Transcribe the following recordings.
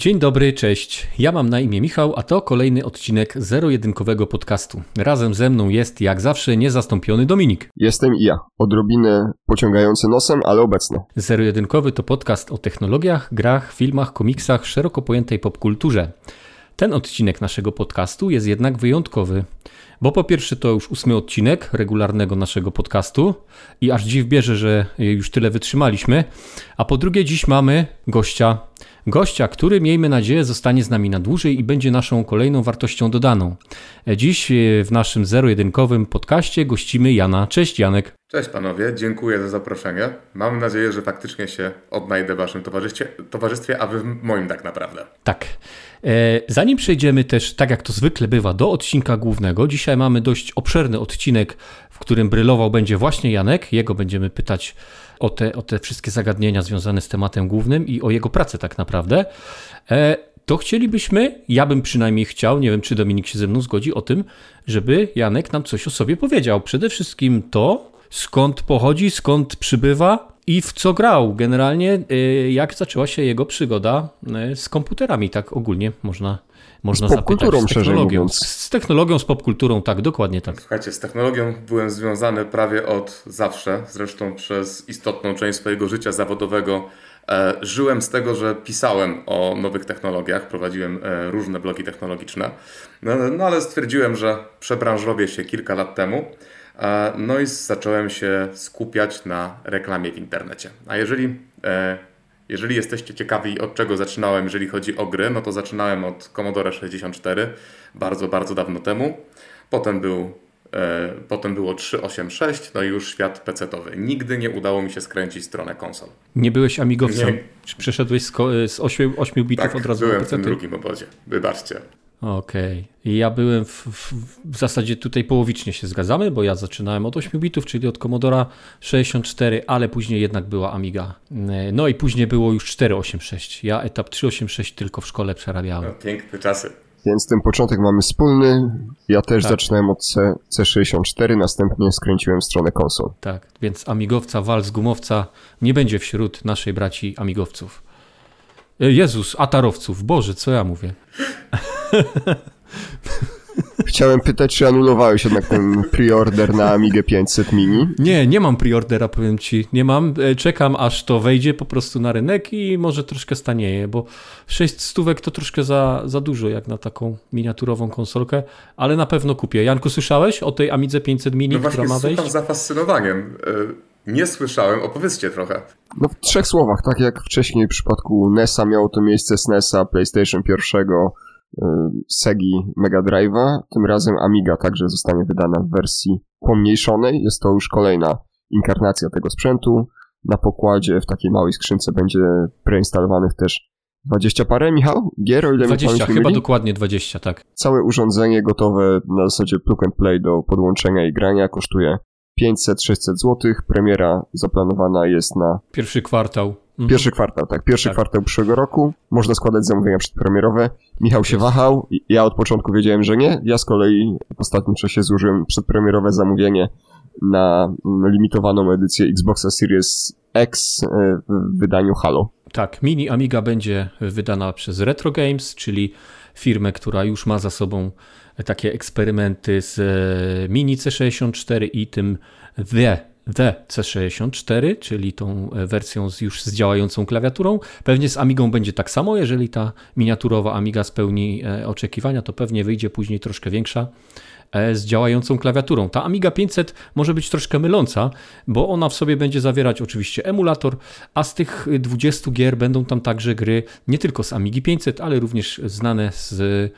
Dzień dobry, cześć. Ja mam na imię Michał, a to kolejny odcinek zero-jedynkowego podcastu. Razem ze mną jest jak zawsze niezastąpiony Dominik. Jestem i ja, odrobinę pociągający nosem, ale obecny. Zero-jedynkowy to podcast o technologiach, grach, filmach, komiksach, szeroko pojętej popkulturze. Ten odcinek naszego podcastu jest jednak wyjątkowy, bo po pierwsze to już ósmy odcinek regularnego naszego podcastu i aż dziw bierze, że już tyle wytrzymaliśmy, a po drugie dziś mamy gościa, Gościa, który miejmy nadzieję zostanie z nami na dłużej i będzie naszą kolejną wartością dodaną. Dziś w naszym zero-jedynkowym podcaście gościmy Jana. Cześć Janek. Cześć panowie, dziękuję za zaproszenie. Mam nadzieję, że faktycznie się odnajdę w waszym towarzystwie, towarzystwie a wy w moim tak naprawdę. Tak. E, zanim przejdziemy też, tak jak to zwykle bywa, do odcinka głównego, dzisiaj mamy dość obszerny odcinek, w którym brylował będzie właśnie Janek. Jego będziemy pytać o te, o te wszystkie zagadnienia związane z tematem głównym i o jego pracę tak naprawdę. E, to chcielibyśmy, ja bym przynajmniej chciał, nie wiem czy Dominik się ze mną zgodzi, o tym, żeby Janek nam coś o sobie powiedział. Przede wszystkim to, skąd pochodzi, skąd przybywa i w co grał. Generalnie, y, jak zaczęła się jego przygoda y, z komputerami, tak ogólnie można można z popkulturą, z technologią. Z technologią, z popkulturą, tak, dokładnie tak. Słuchajcie, z technologią byłem związany prawie od zawsze, zresztą przez istotną część swojego życia zawodowego. E, żyłem z tego, że pisałem o nowych technologiach, prowadziłem e, różne blogi technologiczne, no, no ale stwierdziłem, że przebranżowię się kilka lat temu. E, no i zacząłem się skupiać na reklamie w internecie. A jeżeli jeżeli jesteście ciekawi, od czego zaczynałem, jeżeli chodzi o gry, no to zaczynałem od Commodore 64, bardzo, bardzo dawno temu. Potem był e, Potem było 386, no i już świat PC-towy. Nigdy nie udało mi się skręcić stronę konsol. Nie byłeś amigowcem? Nie. Czy przeszedłeś z, z 8, 8 bitów tak, od razu byłem w tym drugim obozie. Wybaczcie. Okej. Okay. Ja byłem w, w, w, zasadzie tutaj połowicznie się zgadzamy, bo ja zaczynałem od 8 bitów, czyli od Commodora 64, ale później jednak była Amiga. No i później było już 486. Ja etap 386 tylko w szkole przerabiałem. No, piękne czasy. Więc ten początek mamy wspólny. Ja też tak. zaczynałem od C, C64, następnie skręciłem w stronę konsol. Tak, więc amigowca, wal z gumowca nie będzie wśród naszej braci amigowców. E, Jezus, atarowców. Boże, co ja mówię? Chciałem pytać, czy anulowałeś jednak ten preorder na Amigę 500 Mini? Nie, nie mam preordera, powiem ci. Nie mam. E, czekam, aż to wejdzie po prostu na rynek i może troszkę stanieje, bo 6 stówek to troszkę za, za dużo jak na taką miniaturową konsolkę, ale na pewno kupię. Janku, słyszałeś o tej Amidze 500 Mini, no która ma wejść? No właśnie, zafascynowaniem. E, nie słyszałem, opowiedzcie trochę. No w trzech słowach, tak jak wcześniej w przypadku NES-a miało to miejsce z NES-a, PlayStation pierwszego, Y, Segi Mega Drive'a. Tym razem Amiga także zostanie wydana w wersji pomniejszonej. Jest to już kolejna inkarnacja tego sprzętu. Na pokładzie w takiej małej skrzynce będzie preinstalowanych też 20 parę, Michał? Gier, o ile 20, chyba myli? dokładnie 20, tak. Całe urządzenie gotowe na zasadzie plug and play do podłączenia i grania kosztuje 500-600 zł. Premiera zaplanowana jest na... Pierwszy kwartał. Mhm. Pierwszy kwartał, tak. Pierwszy tak. kwartał przyszłego roku. Można składać zamówienia przedpremierowe. Michał się wahał. Ja od początku wiedziałem, że nie. Ja z kolei w ostatnim czasie złożyłem przedpremierowe zamówienie na limitowaną edycję Xboxa Series X e, w wydaniu Halo. Tak, mini Amiga będzie wydana przez Retro Games, czyli firmę, która już ma za sobą takie eksperymenty z e, mini C64 i tym The The C64, czyli tą e, wersją z, już z działającą klawiaturą. Pewnie z Amigą będzie tak samo, jeżeli ta miniaturowa Amiga spełni e, oczekiwania, to pewnie wyjdzie później troszkę większa e, z działającą klawiaturą. Ta Amiga 500 może być troszkę myląca, bo ona w sobie będzie zawierać oczywiście emulator, a z tych 20 gier będą tam także gry nie tylko z Amigi 500, ale również znane z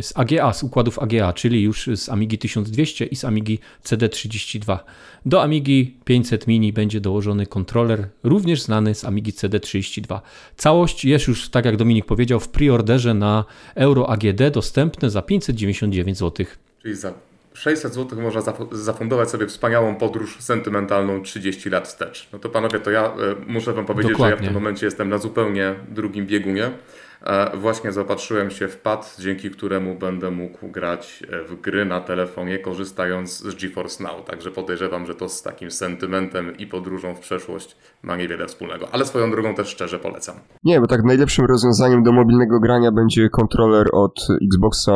z AGA, z układów AGA, czyli już z Amigi 1200 i z Amigi CD32. Do Amigi 500 Mini będzie dołożony kontroler, również znany z Amigi CD32. Całość jest już, tak jak Dominik powiedział, w preorderze na Euro AGD dostępne za 599 zł. Czyli za 600 zł można zafundować sobie wspaniałą podróż sentymentalną 30 lat wstecz. No to panowie, to ja e, muszę wam powiedzieć, Dokładnie. że ja w tym momencie jestem na zupełnie drugim biegunie właśnie zaopatrzyłem się w pad, dzięki któremu będę mógł grać e, w gry na telefonie, korzystając z GeForce Now. Także podejrzewam, że to z takim sentymentem i podróżą w przeszłość ma niewiele wspólnego. Ale swoją drogą też szczerze polecam. Nie, bo tak najlepszym rozwiązaniem do mobilnego grania będzie kontroler od Xboxa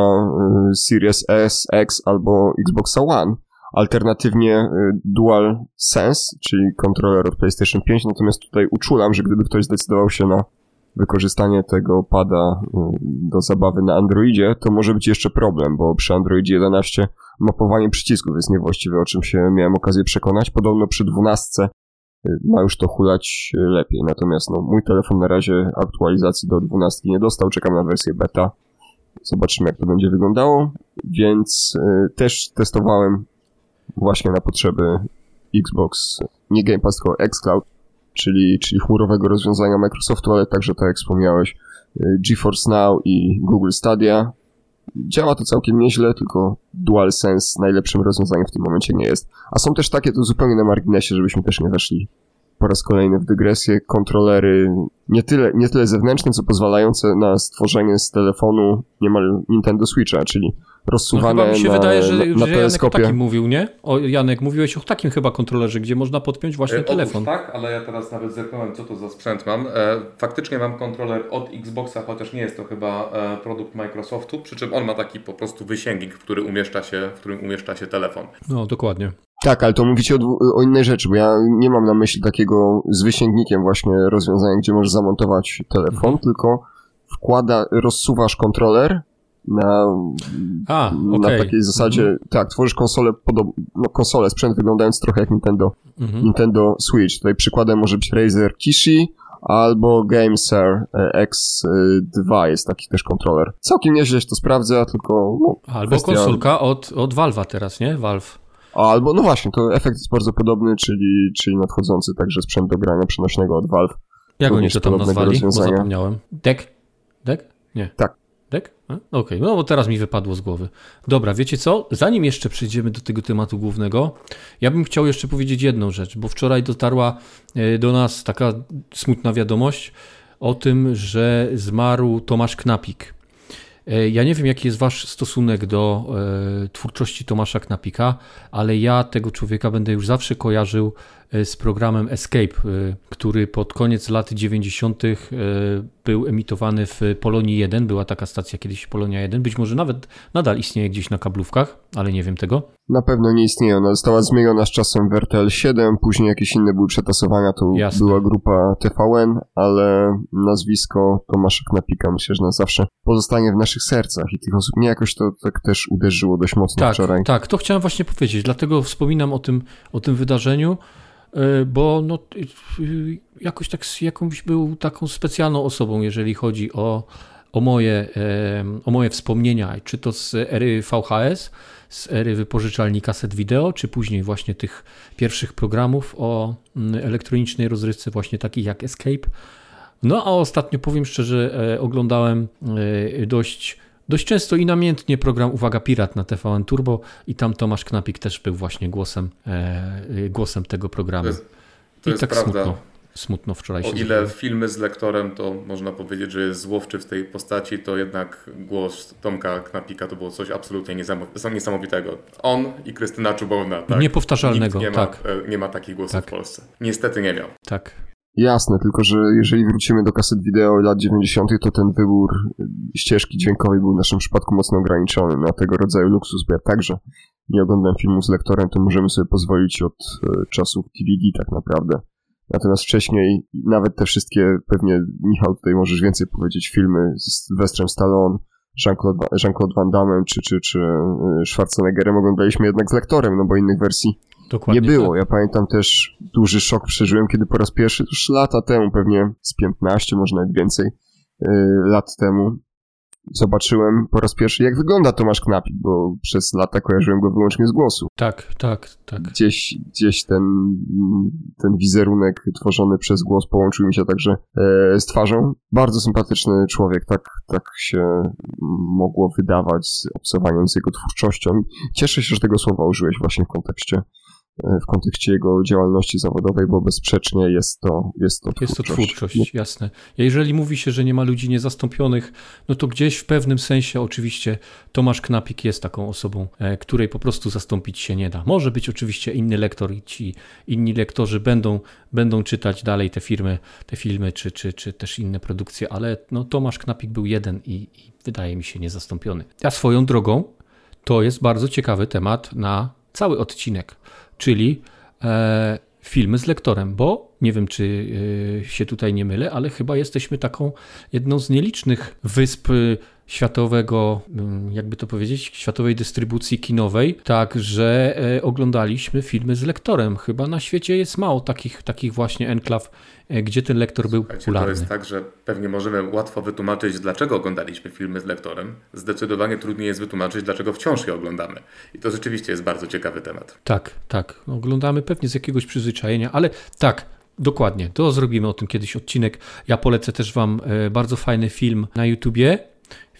y, Series S, X albo Xboxa One. Alternatywnie y, Dual Sense, czyli kontroler od PlayStation 5, natomiast tutaj uczulam, że gdyby ktoś zdecydował się na wykorzystanie tego pada y, do zabawy na Androidzie, to może być jeszcze problem, bo przy Androidzie 11 mapowanie przycisków jest niewłaściwe, o czym się miałem okazję przekonać. Podobno przy 12 ma już to hulać lepiej. Natomiast no, mój telefon na razie aktualizacji do 12 nie dostał, czekam na wersję beta. Zobaczymy, jak to będzie wyglądało. Więc y, też testowałem właśnie na potrzeby Xbox, nie Game Pass, tylko xCloud, czyli, czyli chmurowego rozwiązania Microsoftu, ale także, tak jak wspomniałeś, y, GeForce Now i Google Stadia. Działa to całkiem nieźle, tylko DualSense najlepszym rozwiązaniem w tym momencie nie jest. A są też takie, to zupełnie na marginesie, żebyśmy też nie weszli po raz kolejny w dygresję, kontrolery nie tyle, nie tyle zewnętrzne, co pozwalające na stworzenie z telefonu niemal Nintendo Switcha, czyli rozsuwane no, chyba mi się na, wydaje, że, na, na że Janek o takim mówił, nie? O, Janek, mówiłeś o takim chyba kontrolerze, gdzie można podpiąć właśnie e, telefon. Otóż tak, ale ja teraz nawet zerknąłem, co to za sprzęt mam. E, faktycznie mam kontroler od Xboxa, chociaż nie jest to chyba e, produkt Microsoftu, przy czym on ma taki po prostu wysięgnik, w, który umieszcza się, w którym umieszcza się telefon. No, dokładnie. Tak, ale to mówicie o, o, innej rzeczy, bo ja nie mam na myśli takiego z wysięgnikiem właśnie rozwiązania, gdzie możesz zamontować telefon, mhm. tylko wkłada, rozsuwasz kontroler na, A, na okay. takiej zasadzie, mhm. tak, tworzysz konsolę, no konsolę, sprzęt wyglądając trochę jak Nintendo, mhm. Nintendo Switch. Tutaj przykładem może być Razer Kishi, albo Gameser X2 jest taki też kontroler. Całkiem nieźle się to sprawdza, tylko no, Albo kwestia... konsolka od, od Valve'a teraz, nie? Valve. Albo, no właśnie, to efekt jest bardzo podobny, czyli, czyli nadchodzący także sprzęt do grania przenośnego od Valve. Jak oni to tam nazwali? Bo zapomniałem. Deck? Deck? Nie. Tak. Deck? Okej, okay. no bo teraz mi wypadło z głowy. Dobra, wiecie co? Zanim jeszcze przejdziemy do tego tematu głównego, ja bym chciał jeszcze powiedzieć jedną rzecz, bo wczoraj dotarła e, do nas taka smutna wiadomość o tym, że zmarł Tomasz Knapik. E, ja nie wiem, jaki jest wasz stosunek do e, twórczości Tomasza Knapika, ale ja tego człowieka będę już zawsze kojarzył e, z programem Escape, który pod koniec lat 90. był emitowany w Polonii 1. Była taka stacja kiedyś Polonia 1. Być może nawet nadal istnieje gdzieś na kablówkach, ale nie wiem tego. Na pewno nie istnieje. Ona została zmieniona z czasem w RTL 7, później jakieś inne były przetasowania. To Jasne. była grupa TVN, ale nazwisko Tomasza Knapika myślę, że na zawsze pozostanie w naszych sercach i tych osób. Nie jakoś to tak też uderzyło dość mocno tak, wczoraj. Tak, to chciałem właśnie powiedzieć. Dlatego wspominam o tym, o tym wydarzeniu, e, bo no, jakoś tak jakąś był taką specjalną osobą, jeżeli chodzi o, o, moje, o moje wspomnienia, czy to z ery VHS, z ery wypożyczalni kaset wideo, czy później właśnie tych pierwszych programów o mm, elektronicznej rozrywce, właśnie takich jak Escape. No a ostatnio powiem szczerze, e, oglądałem e, dość, dość często i namiętnie program Uwaga Pirat na TVN Turbo i tam Tomasz Knapik też był właśnie głosem, e, głosem tego programu. To jest, to I jest tak prawda. smutno smutno wczoraj O ile filmy z lektorem to można powiedzieć, że jest złowczy w tej postaci, to jednak głos Tomka Knapika to było coś absolutnie niesamowitego. On i Krystyna Czubowna. Tak? Niepowtarzalnego, Nikt nie tak. Ma, e, nie ma takich głosów tak. w Polsce. Niestety nie miał. Tak. Jasne, tylko że jeżeli wrócimy do kaset wideo lat 90., to ten wybór ścieżki dźwiękowej był w naszym przypadku mocno ograniczony na tego rodzaju luksus, bo ja także nie oglądam filmu z lektorem, to możemy sobie pozwolić od e, czasów DVD tak naprawdę. Natomiast wcześniej, nawet te wszystkie, pewnie Michał tutaj możesz więcej powiedzieć, filmy z Sylwestrem Stallone, Jean-Claude, Jean-Claude Van Damme czy, czy, czy e, Schwarzeneggerem oglądaliśmy jednak z lektorem, no bo innych wersji Dokładnie nie było. Tak. Ja pamiętam też duży szok przeżyłem, kiedy po raz pierwszy, już lata temu, pewnie z 15, może nawet więcej yy, lat temu, zobaczyłem po raz pierwszy, jak wygląda Tomasz Knapik, bo przez lata kojarzyłem go wyłącznie z głosu. Tak, tak, tak. Gdzieś, gdzieś ten, ten wizerunek tworzony przez głos połączył mi się także e, z twarzą. Bardzo sympatyczny człowiek, tak, tak się mogło wydawać z obserwowaniem z jego twórczością. Cieszę się, że tego słowa użyłeś właśnie w kontekście w kontekście jego działalności zawodowej, bo bezsprzecznie jest to, jest to twórczość. Jest to twórczość, jasne. Jeżeli mówi się, że nie ma ludzi niezastąpionych, no to gdzieś w pewnym sensie oczywiście Tomasz Knapik jest taką osobą, e, której po prostu zastąpić się nie da. Może być oczywiście inny lektor i ci inni lektorzy będą, będą czytać dalej te firmy, te filmy, czy, czy, czy też inne produkcje, ale no Tomasz Knapik był jeden i, i wydaje mi się niezastąpiony. A swoją drogą to jest bardzo ciekawy temat na cały odcinek czyli e, filmy z lektorem, bo nie wiem, czy e, się tutaj nie mylę, ale chyba jesteśmy taką jedną z nielicznych wysp światowego, mm, jakby to powiedzieć, światowej dystrybucji kinowej, tak, że e, oglądaliśmy filmy z lektorem. Chyba na świecie jest mało takich, takich właśnie enklaw, e, gdzie ten lektor był Słuchajcie, popularny. To jest tak, że pewnie możemy łatwo wytłumaczyć, dlaczego oglądaliśmy filmy z lektorem. Zdecydowanie trudniej jest wytłumaczyć, dlaczego wciąż je oglądamy. I to rzeczywiście jest bardzo ciekawy temat. Tak, tak. Oglądamy pewnie z jakiegoś przyzwyczajenia, ale tak, Dokładnie, to zrobimy o tym kiedyś odcinek. Ja polecę też Wam e, bardzo fajny film na YouTubie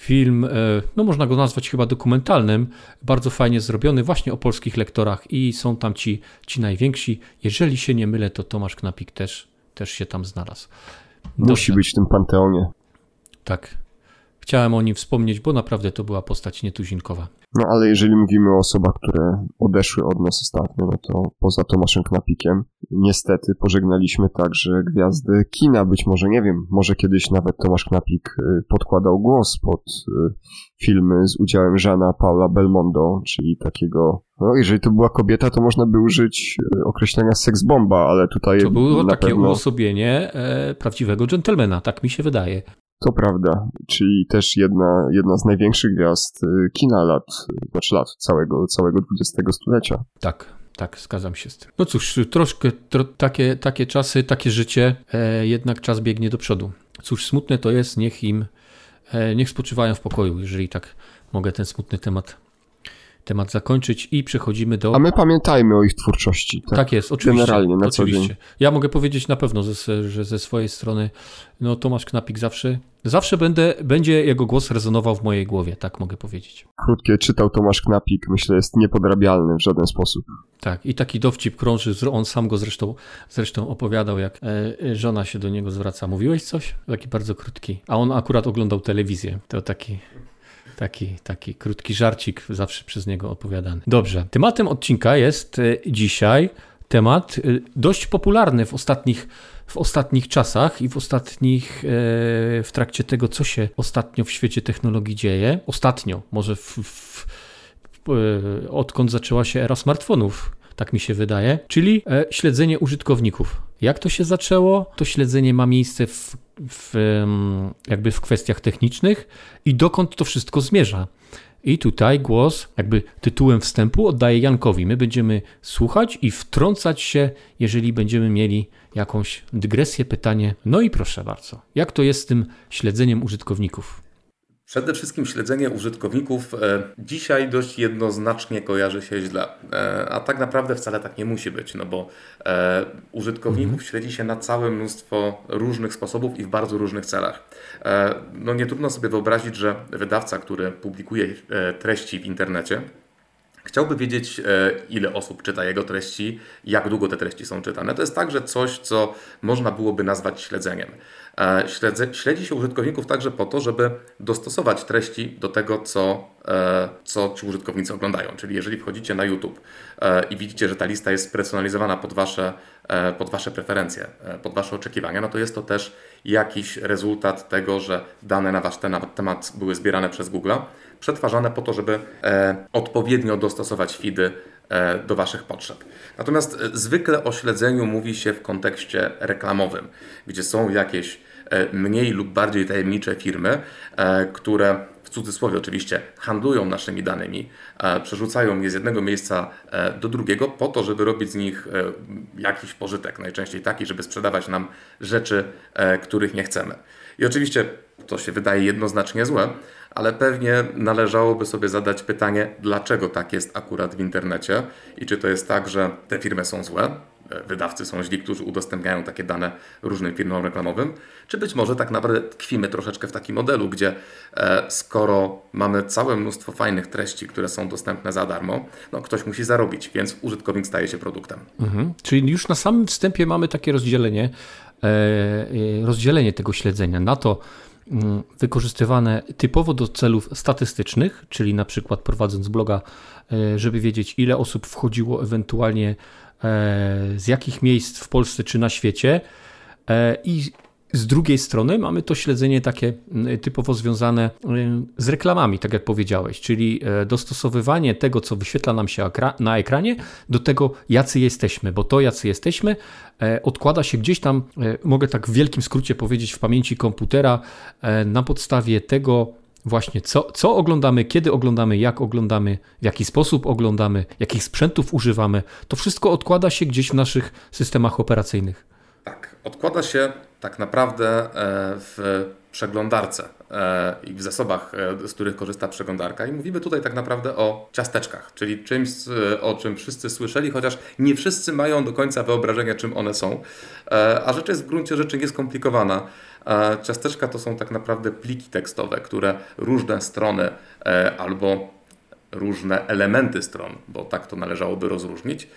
Film, e, no można go nazwać chyba dokumentalnym, bardzo fajnie zrobiony, właśnie o polskich lektorach i są tam ci, ci najwięksi. Jeżeli się nie mylę, to Tomasz Knapik też, też się tam znalazł. Dobrze. Musi być w tym panteonie. Tak. Chciałem o nim wspomnieć, bo naprawdę to była postać nietuzinkowa. No ale jeżeli mówimy o osobach, które odeszły od nas ostatnio, no to poza Tomaszem Knapikiem, niestety pożegnaliśmy także gwiazdy kina. Być może, nie wiem, może kiedyś nawet Tomasz Knapik y, podkładał głos pod y, filmy z udziałem Żana Paula Belmondo, czyli takiego, no jeżeli to była kobieta, to można by użyć y, określenia seksbomba, ale tutaj To było takie pewno... uosobienie e, prawdziwego dżentelmena, tak mi się wydaje. To prawda, czyli też jedna, jedna z największych gwiazd y, kina lat, znaczy lat całego, całego XX stulecia. Tak, tak, zgadzam się z tym. No cóż, troszkę tro, takie, takie czasy, takie życie, e, jednak czas biegnie do przodu. Cóż, smutne to jest, niech im, e, niech spoczywają w pokoju, jeżeli tak mogę ten smutny temat temat zakończyć i przechodzimy do. A my pamiętajmy o ich twórczości. Tak, tak jest, oczywiście. Generalnie, na oczywiście. co dzień. Ja mogę powiedzieć na pewno, że ze swojej strony, no Tomasz Knapik zawsze, zawsze będę, będzie jego głos rezonował w mojej głowie, tak mogę powiedzieć. Krótkie czytał Tomasz Knapik, myślę, jest niepodrabialny w żaden sposób. Tak, i taki dowcip krąży, on sam go zresztą, zresztą opowiadał, jak e, żona się do niego zwraca. Mówiłeś coś? Taki bardzo krótki. A on akurat oglądał telewizję. To taki Taki, taki krótki żarcik zawsze przez niego opowiadany. Dobrze. Tematem odcinka jest e, dzisiaj temat e, dość popularny w ostatnich, w ostatnich czasach i w ostatnich, e, w trakcie tego, co się ostatnio w świecie technologii dzieje. Ostatnio, może w, w, odkąd zaczęła się era smartfonów, tak mi się wydaje, czyli śledzenie użytkowników. Jak to się zaczęło? To śledzenie ma miejsce w w, jakby w kwestiach technicznych i dokąd to wszystko zmierza. I tutaj głos, jakby tytułem wstępu, oddaję Jankowi. My będziemy słuchać i wtrącać się, jeżeli będziemy mieli jakąś dygresję, pytanie. No i proszę bardzo, jak to jest z tym śledzeniem użytkowników? Przede wszystkim śledzenie użytkowników e, dzisiaj dość jednoznacznie kojarzy się źle, e, a tak naprawdę wcale tak nie musi być, no bo e, użytkowników mhm. śledzi się na całe mnóstwo różnych sposobów i w bardzo różnych celach. No nie trudno sobie wyobrazić, że wydawca, który publikuje treści w internecie, Chciałby wiedzieć, ile osób czyta jego treści, jak długo te treści są czytane. To jest także coś, co można byłoby nazwać śledzeniem. E, śledzi, śledzi się użytkowników także po to, żeby dostosować treści do tego, co, e, co ci użytkownicy oglądają. Czyli jeżeli wchodzicie na YouTube e, i widzicie, że ta lista jest spersonalizowana pod wasze, pod wasze preferencje, pod wasze oczekiwania, no to jest to też jakiś rezultat tego, że dane na wasz temat były zbierane przez Google, przetwarzane po to, żeby odpowiednio dostosować feedy do Waszych potrzeb. Natomiast zwykle o śledzeniu mówi się w kontekście reklamowym, gdzie są jakieś E, mniej lub bardziej tajemnicze firmy, e, które w cudzysłowie oczywiście handlują naszymi danymi, e, przerzucają je z jednego miejsca do drugiego po to, żeby robić z nich jakiś pożytek, najczęściej taki, żeby sprzedawać nam rzeczy, których nie chcemy. I oczywiście to się wydaje jednoznacznie złe, ale pewnie należałoby sobie zadać pytanie, dlaczego tak jest akurat w internecie i czy to jest tak, że te firmy są złe, wydawcy są źli, którzy udostępniają takie dane różnym firmom reklamowym, czy być może tak naprawdę tkwimy troszeczkę w takim modelu, gdzie e, skoro mamy całe mnóstwo fajnych treści, które są dostępne za darmo, no ktoś musi zarobić, więc użytkownik staje się produktem. Mhm. Czyli już na samym wstępie mamy takie rozdzielenie, e, e, rozdzielenie tego śledzenia na to, wykorzystywane typowo do celów statystycznych, czyli na przykład prowadząc bloga, żeby wiedzieć ile osób wchodziło ewentualnie z jakich miejsc w Polsce czy na świecie i z drugiej strony mamy to śledzenie takie mm, typowo związane y, z reklamami, tak jak powiedziałeś, czyli e, dostosowywanie tego, co wyświetla nam się na ekranie, do tego, jacy jesteśmy, bo to, jacy jesteśmy, e, odkłada się gdzieś tam, e, mogę tak w wielkim skrócie powiedzieć, w pamięci komputera na podstawie tego, właśnie co, co oglądamy, kiedy oglądamy, jak oglądamy, w jaki sposób oglądamy, jakich sprzętów używamy. To wszystko odkłada się gdzieś w naszych systemach operacyjnych. Odkłada się tak naprawdę e, w przeglądarce e, i w zasobach, e, z których korzysta przeglądarka. I mówimy tutaj tak naprawdę o ciasteczkach, czyli czymś, o czym wszyscy słyszeli, chociaż nie wszyscy mają do końca wyobrażenia, czym one są. A rzecz jest w gruncie rzeczy nieskomplikowana. Ciasteczka to są tak naprawdę pliki tekstowe, które różne strony albo różne elementy stron, bo tak to należałoby rozróżnić,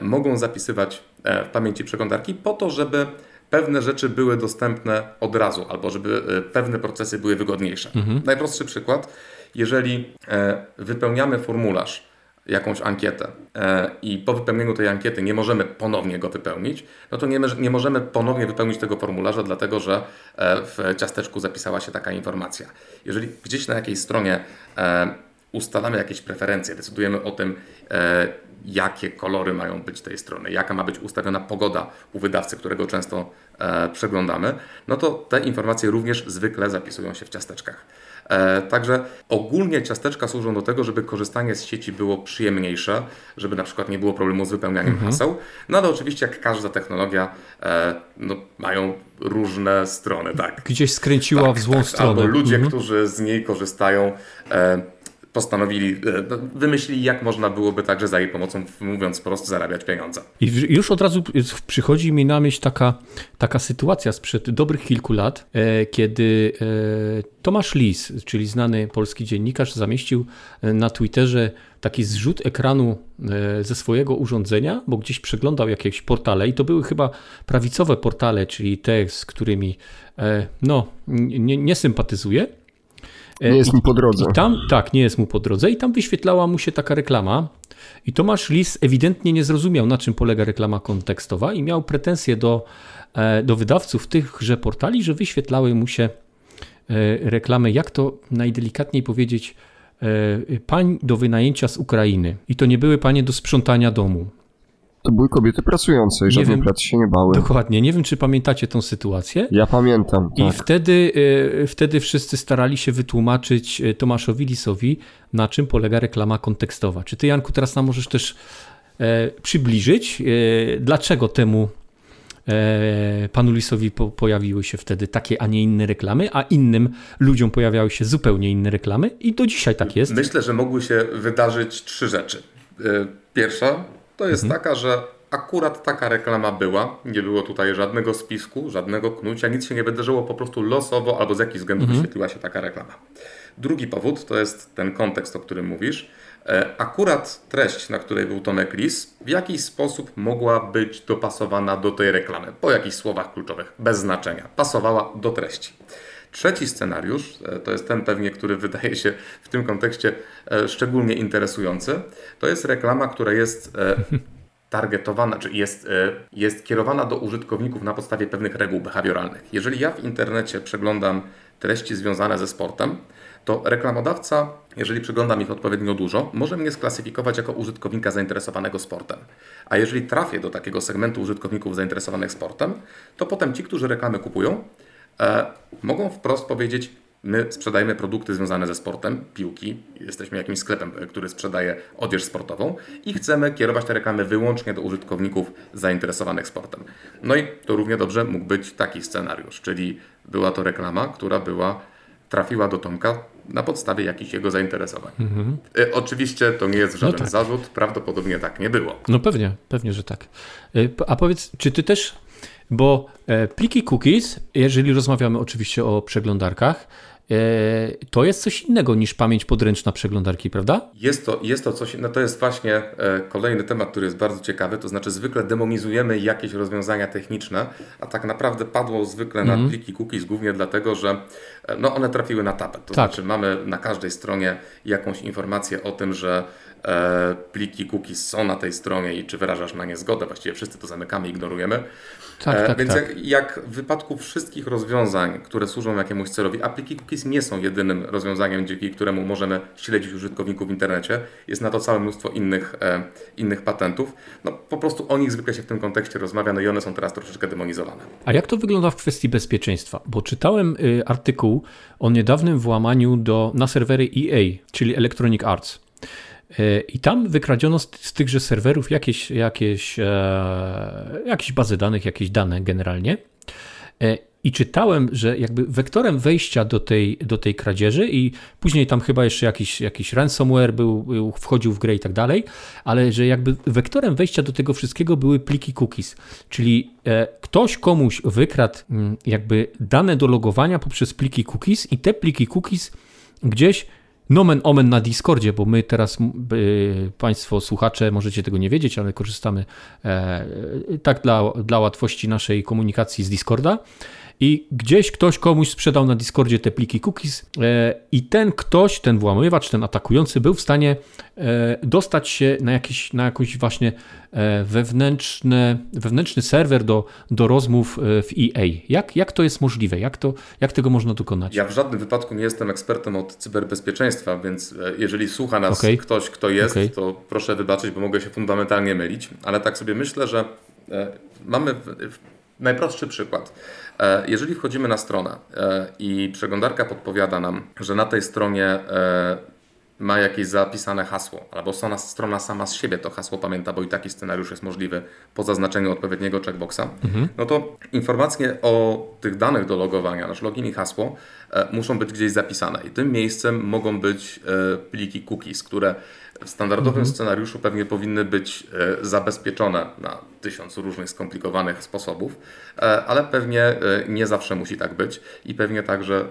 mogą zapisywać w pamięci przeglądarki po to, żeby pewne rzeczy były dostępne od razu, albo żeby e, pewne procesy były wygodniejsze. Mhm. Najprostszy przykład, jeżeli e, wypełniamy formularz, jakąś ankietę e, i po wypełnieniu tej ankiety nie możemy ponownie go wypełnić, no to nie, nie możemy ponownie wypełnić tego formularza, dlatego że w ciasteczku zapisała się taka informacja. Jeżeli gdzieś na jakiejś stronie ustalamy jakieś preferencje, decydujemy o tym, jakie kolory mają być tej strony, jaka ma być ustawiona pogoda u wydawcy, którego często e, przeglądamy, no to te informacje również zwykle zapisują się w ciasteczkach. E, także ogólnie ciasteczka służą do tego, żeby korzystanie z sieci było przyjemniejsze, żeby na przykład nie było problemu z wypełnianiem mhm. haseł. No ale oczywiście, jak każda technologia, e, no, mają różne strony. Tak. Gdzieś skręciła tak, w złą tak, stronę. Albo ludzie, mhm. którzy z niej korzystają, e, postanowili, e, no, wymyślili, jak można byłoby także za jej pomocą, mówiąc prosto, zarabiać pieniądze. I już od razu przychodzi mi na myśl taka, taka sytuacja sprzed dobrych kilku lat, e, kiedy e, Tomasz Lis, czyli znany polski dziennikarz, zamieścił na Twitterze taki zrzut ekranu ze swojego urządzenia, bo gdzieś przeglądał jakieś portale i to były chyba prawicowe portale, czyli te, z którymi no, nie, nie sympatyzuje. Nie jest mu po drodze. I tam, tak, nie jest mu po drodze. I tam wyświetlała mu się taka reklama. I Tomasz Lis ewidentnie nie zrozumiał, na czym polega reklama kontekstowa i miał pretensje do, e, do wydawców tychże portali, że wyświetlały mu się e, reklamy, jak to najdelikatniej powiedzieć, e, pań do wynajęcia z Ukrainy. I to nie były panie do sprzątania domu. To były kobiety pracujące i nie żadnych pracy się nie bały. Dokładnie. Nie wiem, czy pamiętacie tą sytuację. Ja pamiętam. I tak. wtedy, e, wtedy wszyscy starali się wytłumaczyć e, Tomaszowi Lisowi, na czym polega reklama kontekstowa. Czy ty, Janku, teraz nam możesz też e, przybliżyć, dlaczego temu panu Lisowi pojawiły się wtedy takie, a nie inne reklamy, a innym ludziom pojawiały się zupełnie inne reklamy i do dzisiaj tak jest. Myślę, że mogły się wydarzyć trzy rzeczy. Pierwsza to jest mhm. taka, że akurat taka reklama była. Nie było tutaj żadnego spisku, żadnego knucia, nic się nie wydarzyło, po prostu losowo albo z jakichś względów mhm. wyświetliła się taka reklama. Drugi powód to jest ten kontekst, o którym mówisz. E, akurat treść, na której był Tomek Lis, w jakiś sposób mogła być dopasowana do tej reklamy, po jakichś słowach kluczowych, bez znaczenia. Pasowała do treści. Trzeci scenariusz, e, to jest ten pewnie, który wydaje się w tym kontekście e, szczególnie interesujący, to jest reklama, która jest e, targetowana, czy jest, jest kierowana do użytkowników na podstawie pewnych reguł behawioralnych. Jeżeli ja w internecie przeglądam treści związane ze sportem, to reklamodawca, jeżeli przeglądam ich odpowiednio dużo, może mnie sklasyfikować jako użytkownika zainteresowanego sportem. A jeżeli trafię do takiego segmentu użytkowników zainteresowanych sportem, to potem ci, którzy reklamy kupują, mogą wprost powiedzieć, my sprzedajemy produkty związane ze sportem, piłki, jesteśmy jakimś sklepem, e, który sprzedaje odzież sportową i chcemy kierować te reklamy wyłącznie do użytkowników zainteresowanych sportem. No i to równie dobrze mógł być taki scenariusz, czyli była to reklama, która była trafiła do Tomka na podstawie jakichś jego zainteresowań. Mhm. Oczywiście to nie jest żaden no tak. zarzut, prawdopodobnie tak nie było. No pewnie, pewnie, że tak. A powiedz, czy ty też, bo pliki cookies, jeżeli rozmawiamy oczywiście o przeglądarkach, E, to jest coś innego niż pamięć podręczna przeglądarki, prawda? Jest to, jest to coś, no to jest właśnie e, kolejny temat, który jest bardzo ciekawy, to znaczy zwykle demonizujemy jakieś rozwiązania techniczne, a tak naprawdę padło zwykle mm. na mhm. pliki cookies głównie dlatego, że e, no one trafiły na tapet. To tak. znaczy mamy na każdej stronie jakąś informację o tym, że pliki cookies są na tej stronie i czy wyrażasz na nie zgodę, właściwie wszyscy to zamykamy, ignorujemy. Tak, e, tak, Więc tak. Jak, jak, w wypadku wszystkich rozwiązań, które służą jakiemuś celowi, apliki cookies nie są jedynym rozwiązaniem, dzięki któremu możemy śledzić użytkowników w internecie. Jest na to całe mnóstwo innych, e, innych patentów. No, po prostu o nich zwykle się w tym kontekście rozmawia, no i one są teraz troszeczkę demonizowane. A jak to wygląda w kwestii bezpieczeństwa? Bo czytałem y, artykuł o niedawnym włamaniu do, na serwery EA, czyli Electronic Arts. I tam wykradziono z, z tychże serwerów jakieś, jakieś, e, jakieś bazy danych, jakieś dane generalnie. E, I czytałem, że jakby wektorem wejścia do tej, do tej kradzieży i później tam chyba jeszcze jakiś, jakiś ransomware był, był, wchodził w grę i tak dalej, ale że jakby wektorem wejścia do tego wszystkiego były pliki cookies, czyli e, ktoś komuś wykradł mm, jakby dane do logowania poprzez pliki cookies i te pliki cookies gdzieś nomen omen na Discordzie, bo my teraz, Państwo słuchacze, możecie tego nie wiedzieć, ale korzystamy e, tak dla, dla łatwości naszej komunikacji z Discorda i gdzieś ktoś komuś sprzedał na Discordzie te pliki cookies e, i ten ktoś, ten włamywacz, ten atakujący był w stanie e, dostać się na, jakiś, na jakąś właśnie e, wewnętrzny, wewnętrzny serwer do, do rozmów w EA. Jak, jak to jest możliwe? Jak, to, jak tego można dokonać? Ja w żadnym wypadku nie jestem ekspertem od cyberbezpieczeństwa, więc jeżeli słucha nas okay. ktoś, kto jest, okay. to proszę wybaczyć, bo mogę się fundamentalnie mylić, ale tak sobie myślę, że mamy najprostszy przykład. E, jeżeli wchodzimy na stronę e, i przeglądarka podpowiada nam, że na tej stronie e, ma jakieś zapisane hasło, albo strona, strona sama z siebie to hasło pamięta, bo i taki scenariusz jest możliwy po zaznaczeniu odpowiedniego checkboxa, mhm. no to informacje o tych danych do logowania, nasz login i hasło, muszą być gdzieś zapisane. I tym miejscem mogą być pliki cookies, które w standardowym mhm. scenariuszu pewnie powinny być e, zabezpieczone na tysiąc różnych skomplikowanych sposobów, e, ale pewnie e, nie zawsze musi tak być i pewnie także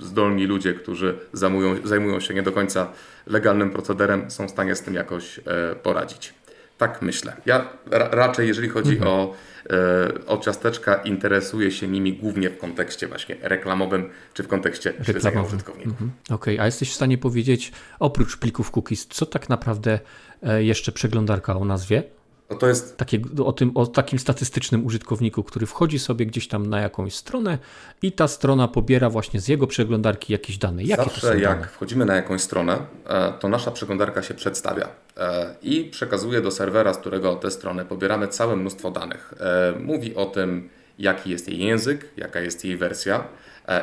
zdolni ludzie, którzy zajmują, zajmują się nie do końca legalnym procederem, są w stanie z tym jakoś poradzić. Tak myślę. Ja ra raczej, jeżeli chodzi mhm. o E, o ciasteczka interesuje się nimi głównie w kontekście właśnie reklamowym, czy w kontekście śledzenia użytkowników. Mhm. Okej, okay. a jesteś w stanie powiedzieć, oprócz plików cookies, co tak naprawdę e, jeszcze przeglądarka o nazwie no to jest... Takie, o, tym, o takim statystycznym użytkowniku, który wchodzi sobie gdzieś tam na jakąś stronę i ta strona pobiera właśnie z jego przeglądarki jakieś dane. Jakie Zawsze jak dane? wchodzimy na jakąś stronę, e, to nasza przeglądarka się przedstawia e, i przekazuje do serwera, z którego tę stronę pobieramy całe mnóstwo danych. E, mówi o tym, jaki jest jej język, jaka jest jej wersja,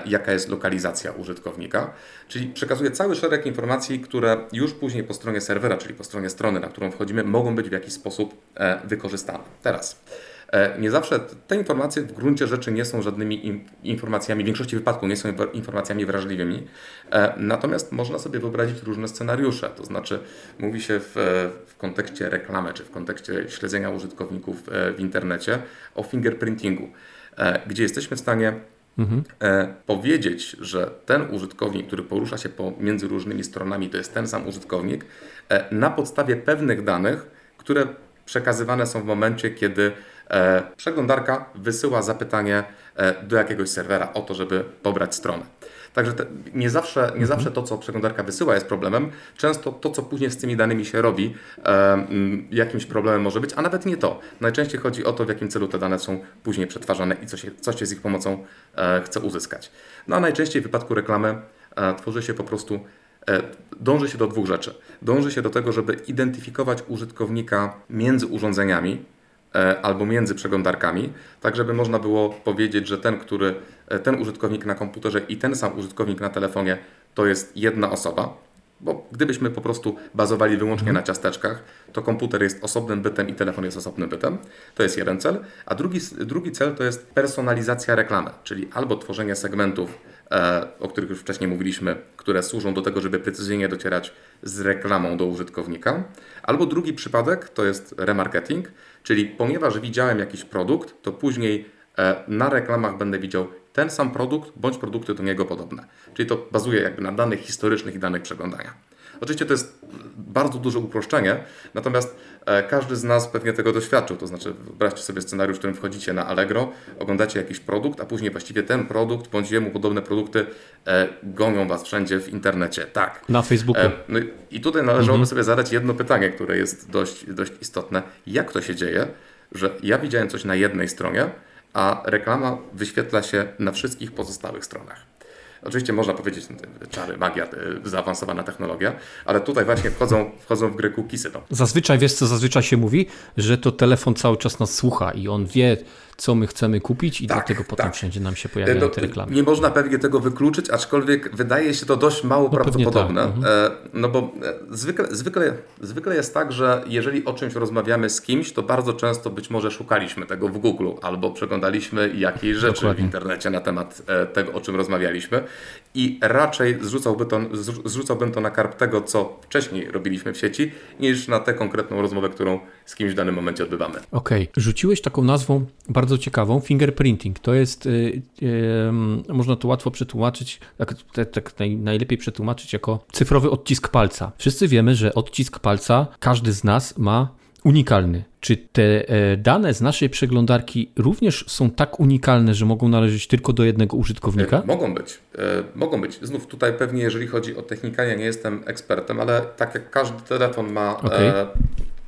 jaka jest lokalizacja użytkownika, czyli przekazuje cały szereg informacji, które już później po stronie serwera, czyli po stronie strony, na którą wchodzimy, mogą być w jakiś sposób e, wykorzystane. Teraz. E, nie zawsze te informacje w gruncie rzeczy nie są żadnymi informacjami, w większości wypadków nie są informacjami wrażliwymi, natomiast można sobie wyobrazić różne scenariusze. To znaczy, mówi się w, w kontekście reklamy czy w kontekście śledzenia użytkowników w internecie o fingerprintingu, gdzie jesteśmy w stanie mhm. e, powiedzieć, że ten użytkownik, który porusza się pomiędzy różnymi stronami, to jest ten sam użytkownik, e, na podstawie pewnych danych, które przekazywane są w momencie, kiedy e, przeglądarka wysyła zapytanie e, do jakiegoś serwera o to, żeby pobrać stronę. Także te, nie, zawsze, nie zawsze to, co przeglądarka wysyła, jest problemem. Często to, co później z tymi danymi się robi, e, jakimś problemem może być, a nawet nie to. Najczęściej chodzi o to, w jakim celu te dane są później przetwarzane i co się, co się z ich pomocą e, chce uzyskać. No a najczęściej w wypadku reklamy e, tworzy się po prostu e, dąży się do dwóch rzeczy. Dąży się do tego, żeby identyfikować użytkownika między urządzeniami, E, albo między przeglądarkami, tak żeby można było powiedzieć, że ten, który, ten użytkownik na komputerze i ten sam użytkownik na telefonie to jest jedna osoba. Bo gdybyśmy po prostu bazowali wyłącznie mhm. na ciasteczkach, to komputer jest osobnym bytem i telefon jest osobnym bytem. To jest jeden cel. A drugi, drugi cel to jest personalizacja reklamy, czyli albo tworzenie segmentów o których już wcześniej mówiliśmy, które służą do tego, żeby precyzyjnie docierać z reklamą do użytkownika. Albo drugi przypadek to jest remarketing, czyli ponieważ widziałem jakiś produkt, to później na reklamach będę widział ten sam produkt bądź produkty do niego podobne. Czyli to bazuje jakby na danych historycznych i danych przeglądania. Oczywiście to jest bardzo duże uproszczenie, natomiast e, każdy z nas pewnie tego doświadczył. To znaczy, wyobraźcie sobie scenariusz, w którym wchodzicie na Allegro, oglądacie jakiś produkt, a później właściwie ten produkt bądź jemu podobne produkty e, gonią Was wszędzie w internecie. Tak. Na Facebooku. E, no i tutaj należałoby mhm. sobie zadać jedno pytanie, które jest dość, dość istotne. Jak to się dzieje, że ja widziałem coś na jednej stronie, a reklama wyświetla się na wszystkich pozostałych stronach? Oczywiście można powiedzieć, no, czary, magia, zaawansowana technologia, ale tutaj właśnie wchodzą, wchodzą w grę cookiesy. No. Zazwyczaj, wiesz co zazwyczaj się mówi? Że to telefon cały czas nas słucha i on wie, co my chcemy kupić i tak, dlatego potem tak. wszędzie nam się pojawiają no, te reklamy. Nie można pewnie tego wykluczyć, aczkolwiek wydaje się to dość mało no, prawdopodobne. Tak. Mhm. E, no bo e, zwykle, zwykle, zwykle jest tak, że jeżeli o czymś rozmawiamy z kimś, to bardzo często być może szukaliśmy tego w Google albo przeglądaliśmy jakieś rzeczy Dokładnie. w internecie na temat e, tego, o czym rozmawialiśmy i raczej zrzucałby to, zrzucałbym to na karp tego, co wcześniej robiliśmy w sieci, niż na tę konkretną rozmowę, którą z kimś w danym momencie odbywamy. Okej, okay. rzuciłeś taką nazwą bardzo ciekawą, fingerprinting. To jest, yy, yy, można to łatwo przetłumaczyć, tak, tak, naj, najlepiej przetłumaczyć jako cyfrowy odcisk palca. Wszyscy wiemy, że odcisk palca każdy z nas ma unikalny. Czy te e, dane z naszej przeglądarki również są tak unikalne, że mogą należeć tylko do jednego użytkownika? E, mogą być. E, mogą być. Znów tutaj pewnie, jeżeli chodzi o technikę, ja nie jestem ekspertem, ale tak jak każdy telefon ma okay.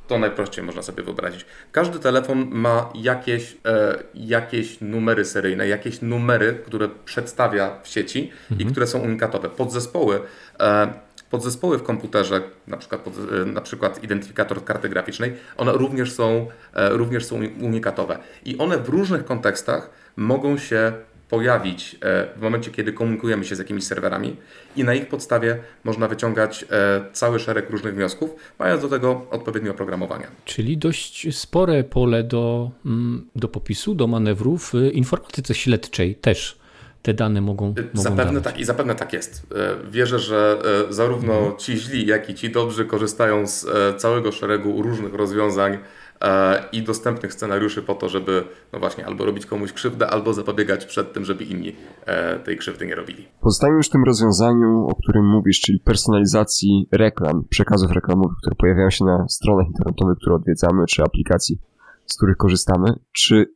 To najprościej można sobie wyobrazić. Każdy telefon ma jakieś, e, jakieś numery seryjne, jakieś numery, które przedstawia w sieci mhm. i które są unikatowe. Podzespoły, e, podzespoły w komputerze, na przykład, pod, e, na przykład identyfikator karty graficznej, one również są, e, również są unikatowe. I one w różnych kontekstach mogą się pojawić e, w momencie, kiedy komunikujemy się z jakimiś serwerami i na ich podstawie można wyciągać cały szereg różnych wniosków, mając do tego odpowiednie oprogramowanie. Czyli dość spore pole do, mm, do popisu, do manewrów w informatyce śledczej też te dane mogą, mogą Zapewne dawać. tak i zapewne tak jest. E, wierzę, że zarówno mhm. ci źli, jak i ci dobrzy korzystają z całego szeregu różnych rozwiązań E, i dostępnych scenariuszy po to, żeby no właśnie albo robić komuś krzywdę, albo zapobiegać przed tym, żeby inni e, tej krzywdy nie robili. Pozostajemy już w tym rozwiązaniu, o którym mówisz, czyli personalizacji reklam, przekazów reklamowych, które pojawiają się na stronach internetowych, które odwiedzamy, czy aplikacji, z których korzystamy. Czy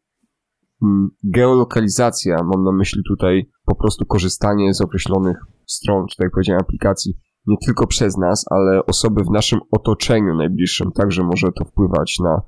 geolokalizacja, mam na myśli tutaj po prostu korzystanie z określonych stron, czy tak jak powiedziałem, aplikacji, nie tylko przez nas, ale osoby w naszym otoczeniu najbliższym także może to wpływać na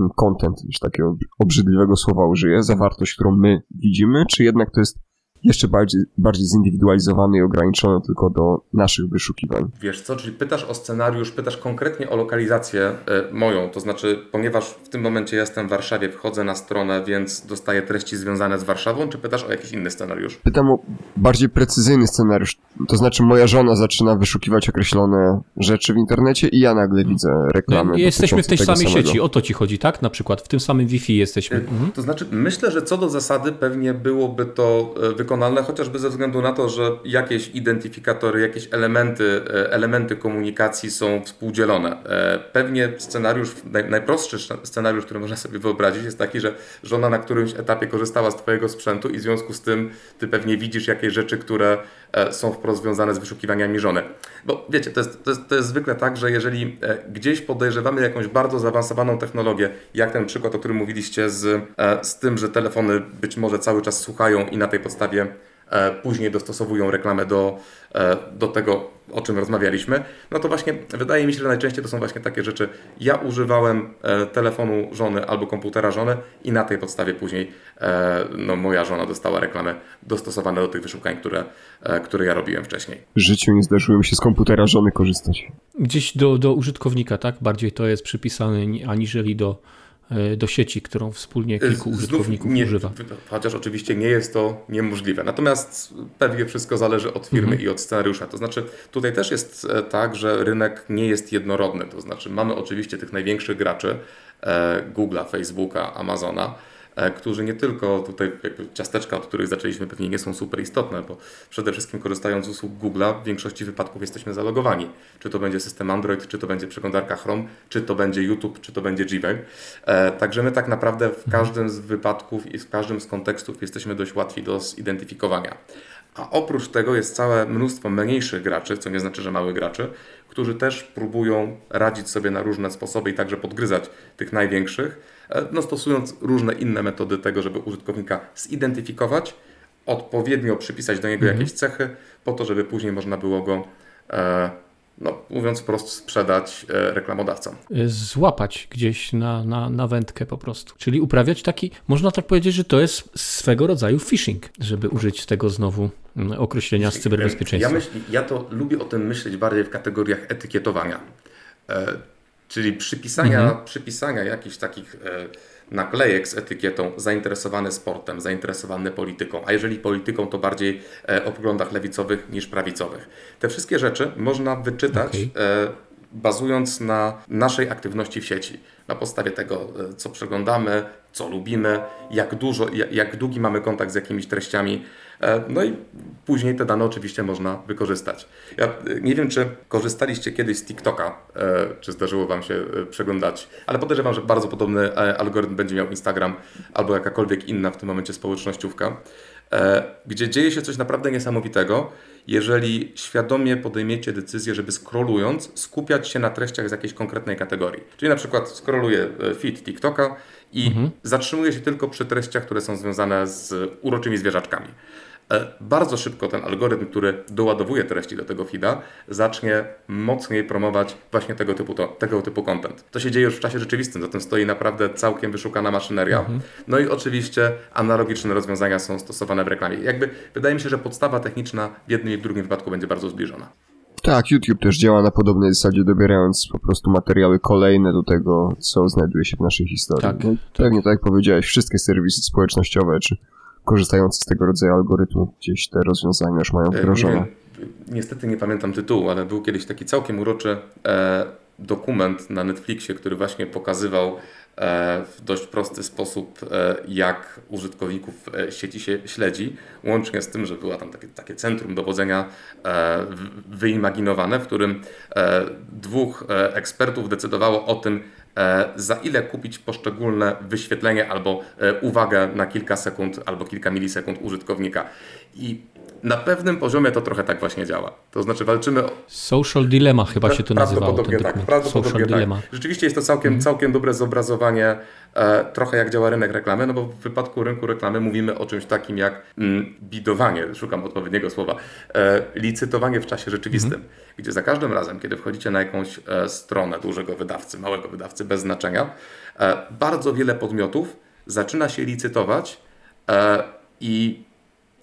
mm, content, już takiego obrzydliwego słowa użyję, zawartość, którą my widzimy, czy jednak to jest jeszcze bardziej, bardziej zindywidualizowane i ograniczone tylko do naszych wyszukiwań. Wiesz co, czyli pytasz o scenariusz, pytasz konkretnie o lokalizację e, moją, to znaczy, ponieważ w tym momencie jestem w Warszawie, wchodzę na stronę, więc dostaję treści związane z Warszawą, czy pytasz o jakiś inny scenariusz? Pytam o bardziej precyzyjny scenariusz, to znaczy moja żona zaczyna wyszukiwać określone rzeczy w internecie i ja nagle widzę reklamy. No, jesteśmy w tej samej samego. sieci, o to ci chodzi, tak? Na przykład w tym samym Wi-Fi jesteśmy. Mhm. To znaczy, myślę, że co do zasady pewnie byłoby to e, wykonane wykonalne, chociażby ze względu na to, że jakieś identyfikatory, jakieś elementy, e, elementy komunikacji są współdzielone. E, pewnie scenariusz, najprostszy scenariusz, który można sobie wyobrazić, jest taki, że żona na którymś etapie korzystała z Twojego sprzętu i w związku z tym Ty pewnie widzisz jakieś rzeczy, które e, są wprost związane z wyszukiwaniami żony. Bo wiecie, to jest, to jest, to jest zwykle tak, że jeżeli gdzieś podejrzewamy jakąś bardzo zaawansowaną technologię, jak ten przykład, o którym mówiliście, z, z tym, że telefony być może cały czas słuchają i na tej podstawie E, później dostosowują reklamę do, e, do tego, o czym rozmawialiśmy, no to właśnie wydaje mi się, że najczęściej to są właśnie takie rzeczy. Ja używałem e, telefonu żony albo komputera żony i na tej podstawie później no, moja żona dostała reklamę dostosowane do tych wyszukań, które, które ja robiłem wcześniej. W życiu nie zdarzyło mi się z komputera żony korzystać. Gdzieś do, do użytkownika, tak? Bardziej to jest przypisane aniżeli do do sieci, którą wspólnie kilku użytkowników nie, używa. Chociaż oczywiście nie jest to niemożliwe. Natomiast pewnie wszystko zależy od firmy mhm. i od scenariusza. To znaczy tutaj też jest e, tak, że rynek nie jest jednorodny. To znaczy mamy oczywiście tych największych graczy, e, Google'a, Facebooka, Amazona, e, którzy nie tylko tutaj ciasteczka, od których zaczęliśmy pewnie nie są super istotne, bo przede wszystkim korzystając z usług Google'a w większości wypadków jesteśmy zalogowani. Czy to będzie system Android, czy to będzie przeglądarka Chrome, czy to będzie YouTube, czy to będzie Gmail. E, także my tak naprawdę w każdym z wypadków i w każdym z kontekstów jesteśmy dość łatwi do zidentyfikowania. A oprócz tego jest całe mnóstwo mniejszych graczy, co nie znaczy, że małych graczy, którzy też próbują radzić sobie na różne sposoby i także podgryzać tych największych, e, no stosując różne inne metody tego, żeby użytkownika zidentyfikować, odpowiednio przypisać do niego mhm. jakieś cechy, po to, żeby później można było go e, no, mówiąc wprost, sprzedać e, reklamodawcom. Złapać gdzieś na, na, na wędkę po prostu. Czyli uprawiać taki, można tak powiedzieć, że to jest swego rodzaju phishing, żeby użyć tego znowu mm, określenia z cyberbezpieczeństwa. Ja, myśl, ja to lubię o tym myśleć bardziej w kategoriach etykietowania. E, czyli przypisania, mhm. przypisania jakichś takich e, naklejek z etykietą zainteresowany sportem, zainteresowany polityką, a jeżeli polityką, to bardziej e, o poglądach lewicowych niż prawicowych. Te wszystkie rzeczy można wyczytać. Okay bazując na naszej aktywności w sieci, na podstawie tego, e, co przeglądamy, co lubimy, jak dużo, jak długi mamy kontakt z jakimiś treściami. E, no i później te dane oczywiście można wykorzystać. Ja e, nie wiem, czy korzystaliście kiedyś z TikToka, czy zdarzyło Wam się przeglądać, ale podejrzewam, że bardzo podobny algorytm będzie miał Instagram albo jakakolwiek inna w tym momencie społecznościówka, gdzie dzieje się coś naprawdę niesamowitego jeżeli świadomie podejmiecie decyzję, żeby scrollując skupiać się na treściach z jakiejś konkretnej kategorii. Czyli na przykład scrolluję e, feed TikToka i mhm. zatrzymuję się tylko przy treściach, które są związane z uroczymi zwierzaczkami. E, bardzo szybko ten algorytm, który doładowuje treści do tego feeda, zacznie mocniej promować właśnie tego typu, to, tego typu content. To się dzieje już w czasie rzeczywistym, za tym stoi naprawdę całkiem wyszukana maszyneria. Mhm. No i oczywiście analogiczne rozwiązania są stosowane w reklamie. Jakby wydaje mi się, że podstawa techniczna w jednym i w drugim wypadku będzie bardzo zbliżona. Tak, YouTube też działa na podobnej zasadzie, dobierając po prostu materiały kolejne do tego, co znajduje się w naszej historii. Tak, no, pewnie tak jak powiedziałeś, wszystkie serwisy społecznościowe, czy korzystające z tego rodzaju algorytmów gdzieś te rozwiązania już mają e, wdrożone. Nie niestety nie pamiętam tytułu, ale był kiedyś taki całkiem uroczy e, dokument na Netflixie, który właśnie pokazywał w dość prosty sposób, e, jak użytkowników e, sieci się śledzi, łącznie z tym, że była tam takie, takie centrum dowodzenia e, wyimaginowane, w którym dwóch ekspertów decydowało o tym, E, za ile kupić poszczególne wyświetlenie albo e, uwagę na kilka sekund albo kilka milisekund użytkownika. I na pewnym poziomie to trochę tak właśnie działa. To znaczy walczymy o... Social dilemma chyba się to nazywało. Prawdopodobnie tak. Prawdopodobnie tak. Rzeczywiście jest to całkiem, mm. całkiem dobre zobrazowanie e, trochę jak działa rynek reklamy, no bo w wypadku rynku reklamy mówimy o czymś takim jak mm, bidowanie, szukam odpowiedniego słowa, e, licytowanie w czasie rzeczywistym, mm. gdzie za każdym razem, kiedy wchodzicie na jakąś e, stronę dużego wydawcy, małego wydawcy bez znaczenia, e, bardzo wiele podmiotów zaczyna się licytować e, i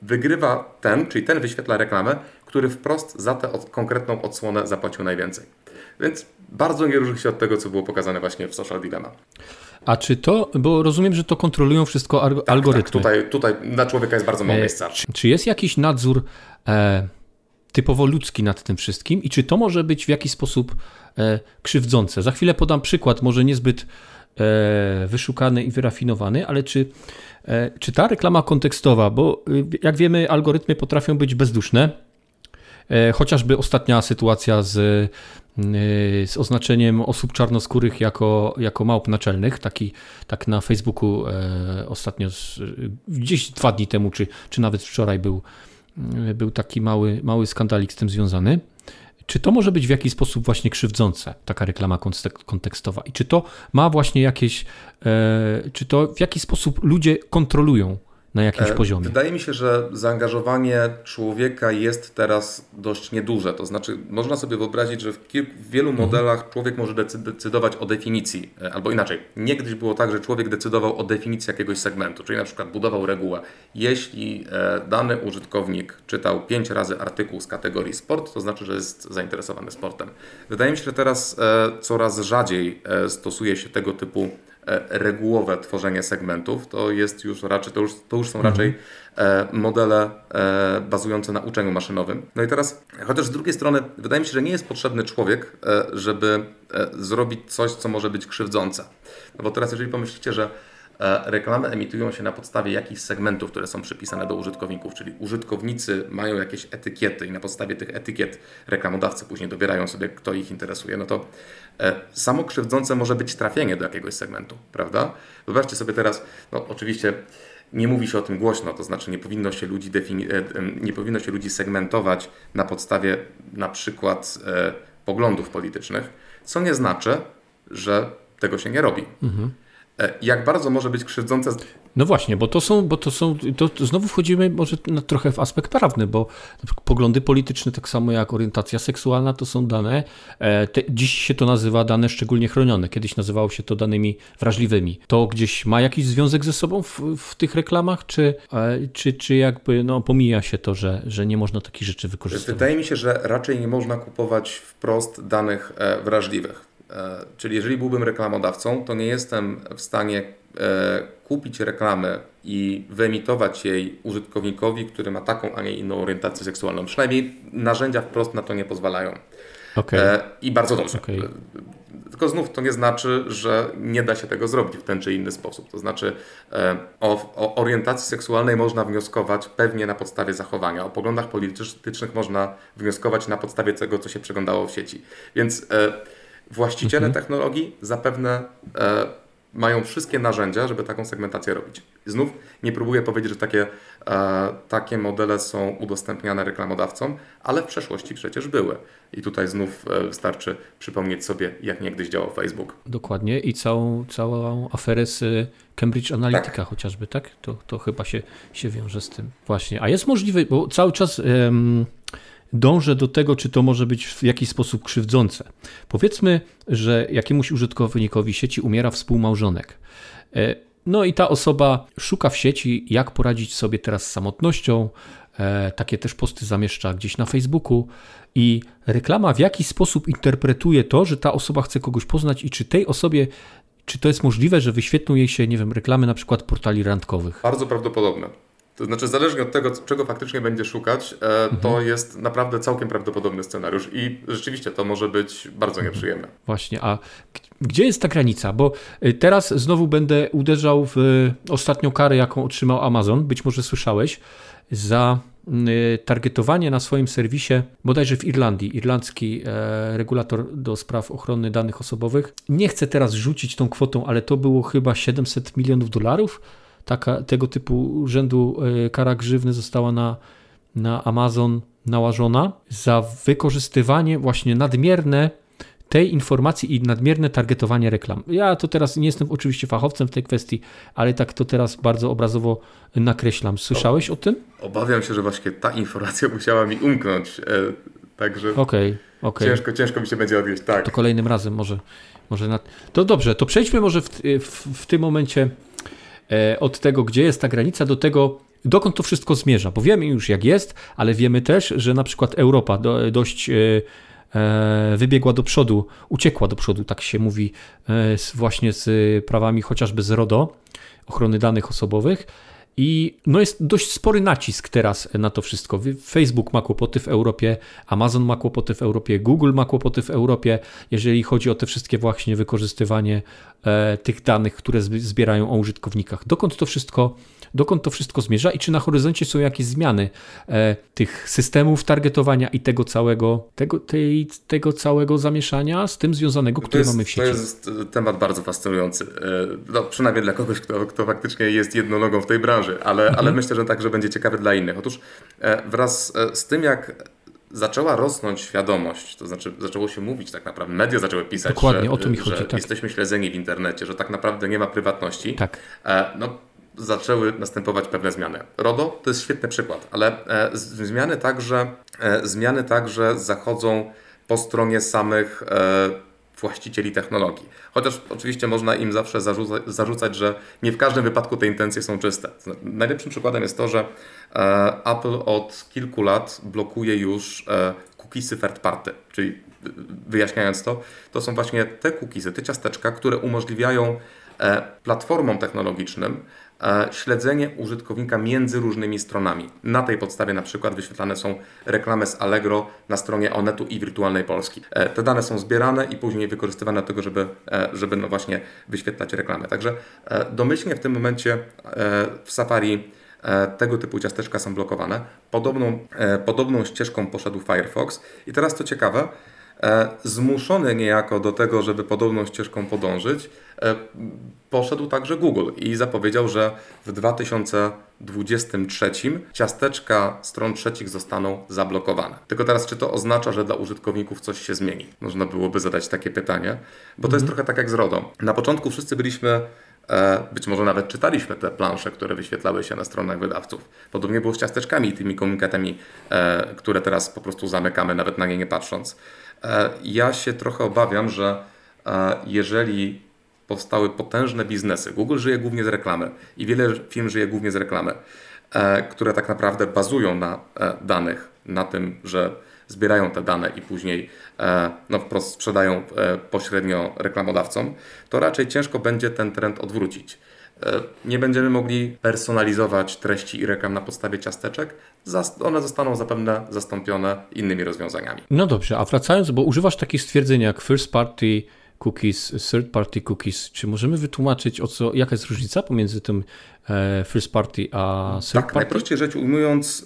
wygrywa ten, czyli ten wyświetla reklamę, który wprost za tę od, konkretną odsłonę zapłacił najwięcej. Więc bardzo nie różni się od tego, co było pokazane właśnie w Social Dilemma. A czy to, bo rozumiem, że to kontrolują wszystko tak, algorytmy. Tak, tutaj, tutaj na człowieka jest bardzo mało e, miejsca. Czy, czy, jest jakiś nadzór e, typowo ludzki nad tym wszystkim i czy to może być w jakiś sposób e, krzywdzące? Za chwilę podam przykład, może niezbyt wyszukany i wyrafinowany, ale czy E, czy ta reklama kontekstowa, bo y, jak wiemy, algorytmy potrafią być bezduszne, e, chociażby ostatnia sytuacja z, y, z oznaczeniem osób czarnoskórych jako, jako małp naczelnych, taki, tak na Facebooku e, ostatnio, gdzieś dwa dni temu, czy, czy nawet wczoraj był, był taki mały, mały skandalik z tym związany. Czy to może być w jakiś sposób właśnie krzywdzące, taka reklama kontekstowa? I czy to ma właśnie jakieś, e, czy to w jakiś sposób ludzie kontrolują na jakimś e, poziomie. Wydaje mi się, że zaangażowanie człowieka jest teraz dość nieduże. To znaczy, można sobie wyobrazić, że w, kilku, w wielu mhm. modelach człowiek może decydować o definicji, e, albo inaczej. Niegdyś było tak, że człowiek decydował o definicji jakiegoś segmentu, czyli na przykład budował regułę. Jeśli e, dany użytkownik czytał pięć razy artykuł z kategorii sport, to znaczy, że jest zainteresowany sportem. Wydaje mi się, że teraz coraz rzadziej stosuje się tego typu regułowe tworzenie segmentów, to jest już raczej, to już, to już są mhm. raczej e, modele e, bazujące na uczeniu maszynowym. No i teraz, chociaż z drugiej strony, wydaje mi się, że nie jest potrzebny człowiek, żeby zrobić coś, co może być krzywdzące. No bo teraz, jeżeli pomyślicie, że e, reklamy emitują się na podstawie jakichś segmentów, które są przypisane do użytkowników, czyli użytkownicy mają jakieś etykiety i na podstawie tych etykiet reklamodawcy później dobierają sobie, kto ich interesuje, no to e, samo krzywdzące może być trafienie do jakiegoś segmentu, prawda? Wyobraźcie sobie teraz, no oczywiście nie mówi się o tym głośno, to znaczy nie powinno się ludzi, defini- nie powinno się ludzi segmentować na podstawie na przykład poglądów politycznych, co nie znaczy, że tego się nie robi. Mhm. Jak bardzo może być krzywdzące. No właśnie, bo to są, bo to są, to, znowu wchodzimy może na trochę w aspekt prawny, bo poglądy polityczne, tak samo jak orientacja seksualna, to są dane, e, te, dziś się to nazywa dane szczególnie chronione, kiedyś nazywało się to danymi wrażliwymi. To gdzieś ma jakiś związek ze sobą w, w tych reklamach, czy, e, czy, czy jakby no, pomija się to, że, że nie można takich rzeczy wykorzystywać? Wydaje mi się, że raczej nie można kupować wprost danych e, wrażliwych E, czyli jeżeli byłbym reklamodawcą, to nie jestem w stanie e, kupić reklamy i wyemitować jej użytkownikowi, który ma taką, a nie inną orientację seksualną. Przynajmniej narzędzia wprost na to nie pozwalają. Okay. E, I bardzo dobrze. Okay. Tylko znów to nie znaczy, że nie da się tego zrobić w ten czy inny sposób. To znaczy, o, o orientacji seksualnej można wnioskować pewnie na podstawie zachowania. O poglądach politycznych można wnioskować na podstawie tego, co się przeglądało w sieci. Więc Właściciele mhm. technologii zapewne e, mają wszystkie narzędzia, żeby taką segmentację robić. Znów nie próbuję powiedzieć, że takie, e, takie modele są udostępniane reklamodawcom, ale w przeszłości przecież były. I tutaj znów e, wystarczy przypomnieć sobie, jak niegdyś działał Facebook. Dokładnie i całą, całą aferę z Cambridge Analytica tak. chociażby, tak? To, to chyba się, się wiąże z tym. Właśnie. A jest możliwe, bo cały czas... dążę do tego, czy to może być w jakiś sposób krzywdzące. Powiedzmy, że jakiemuś użytkownikowi sieci umiera współmałżonek. E, no i ta osoba szuka w sieci, jak poradzić sobie teraz z samotnością. E, takie też posty zamieszcza gdzieś na Facebooku i reklama w jakiś sposób interpretuje to, że ta osoba chce kogoś poznać i czy tej osobie czy to jest możliwe, że wyświetlą jej się, nie wiem, reklamy na przykład portali randkowych? Bardzo prawdopodobne. To znaczy, zależnie od tego, czego faktycznie będzie szukać, e, to mhm. jest naprawdę całkiem prawdopodobny scenariusz i rzeczywiście to może być bardzo mhm. nieprzyjemne. Właśnie, a gdzie jest ta granica? Bo e, teraz znowu będę uderzał w e, ostatnią karę, jaką otrzymał Amazon, być może słyszałeś, za targetowanie na swoim serwisie, bodajże w Irlandii, irlandzki regulator do spraw ochrony danych osobowych. Nie chcę teraz rzucić tą kwotą, ale to było chyba 700 milionów dolarów taka, tego typu rzędu e, kara grzywny została na, na Amazon nałożona za wykorzystywanie właśnie nadmierne tej informacji i nadmierne targetowanie reklam. Ja to teraz nie jestem oczywiście fachowcem w tej kwestii, ale tak to teraz bardzo obrazowo nakreślam. Słyszałeś o, tym? Obawiam się, że właśnie ta informacja musiała mi umknąć. E, także okay, okay. Ciężko, ciężko mi się będzie odnieść. Tak. To kolejnym razem może. może na... To dobrze, to przejdźmy może w, w, w tym momencie od tego, gdzie jest ta granica, do tego, dokąd to wszystko zmierza. Bo wiemy już, jak jest, ale wiemy też, że na przykład Europa do, dość e, e, wybiegła do przodu, uciekła do przodu, tak się mówi, właśnie z prawami chociażby z RODO, ochrony danych osobowych. I no jest dość spory nacisk teraz na to wszystko. Facebook ma kłopoty w Europie, Amazon ma kłopoty w Europie, Google ma kłopoty w Europie, jeżeli chodzi o te wszystkie właśnie wykorzystywanie e, tych danych, które zbierają o użytkownikach. Dokąd to wszystko dokąd to wszystko zmierza i czy na horyzoncie są jakieś zmiany e, tych systemów targetowania i tego całego, tego, tej, tego całego zamieszania z tym związanego, które mamy w sieci. To jest temat bardzo fascynujący. E, no, przynajmniej dla kogoś, kto, kto faktycznie jest jednologą w tej branży, ale, mhm. ale myślę, że także będzie ciekawy dla innych. Otóż e, wraz e, z tym, jak zaczęła rosnąć świadomość, to znaczy zaczęło się mówić tak naprawdę, media zaczęły pisać, Dokładnie, że, o to mi chodzi, że tak. jesteśmy śledzeni w internecie, że tak naprawdę nie ma prywatności. Tak. No, zaczęły następować pewne zmiany. RODO to jest świetny przykład, ale e, zmiany także, e, zmiany także zachodzą po stronie samych e, właścicieli technologii. Chociaż oczywiście można im zawsze zarzucać, zarzucać, że nie w każdym wypadku te intencje są czyste. Najlepszym przykładem jest to, że Apple od kilku lat blokuje już cookiesy third party, czyli wyjaśniając to, to są właśnie te cookiesy, te ciasteczka, które umożliwiają platformom technologicznym śledzenie użytkownika między różnymi stronami. Na tej podstawie na przykład wyświetlane są reklamy z Allegro na stronie Onetu i Wirtualnej Polski. Te dane są zbierane i później wykorzystywane do tego, żeby, żeby no właśnie wyświetlać reklamy. Także domyślnie w tym momencie w Safari E, tego typu ciasteczka są blokowane. Podobną, e, podobną ścieżką poszedł Firefox. I teraz to ciekawe, e, zmuszony niejako do tego, żeby podobną ścieżką podążyć, poszedł także Google i zapowiedział, że w 2023 ciasteczka stron trzecich zostaną zablokowane. Tylko teraz, czy to oznacza, że dla użytkowników coś się zmieni? Można byłoby zadać takie pytanie, bo to jest mhm. trochę tak jak z RODO. Na początku wszyscy byliśmy E, być może nawet czytaliśmy te plansze, które wyświetlały się na stronach wydawców. Podobnie było z ciasteczkami i tymi komunikatami, e, które teraz po prostu zamykamy, nawet na nie nie patrząc. E, ja się trochę obawiam, że jeżeli powstały potężne biznesy, Google żyje głównie z reklamy i wiele firm żyje głównie z reklamy, które tak naprawdę bazują na danych, na tym, że zbierają te dane i później e, no, wprost sprzedają e, pośrednio reklamodawcom, to raczej ciężko będzie ten trend odwrócić. E, nie będziemy mogli personalizować treści i reklam na podstawie ciasteczek, one zostaną zapewne zastąpione innymi rozwiązaniami. No dobrze, a wracając, bo używasz takich stwierdzeń jak first party cookies, third party cookies. Czy możemy wytłumaczyć, o co, jaka jest różnica pomiędzy tym first party a third tak, party? najprościej rzecz ujmując,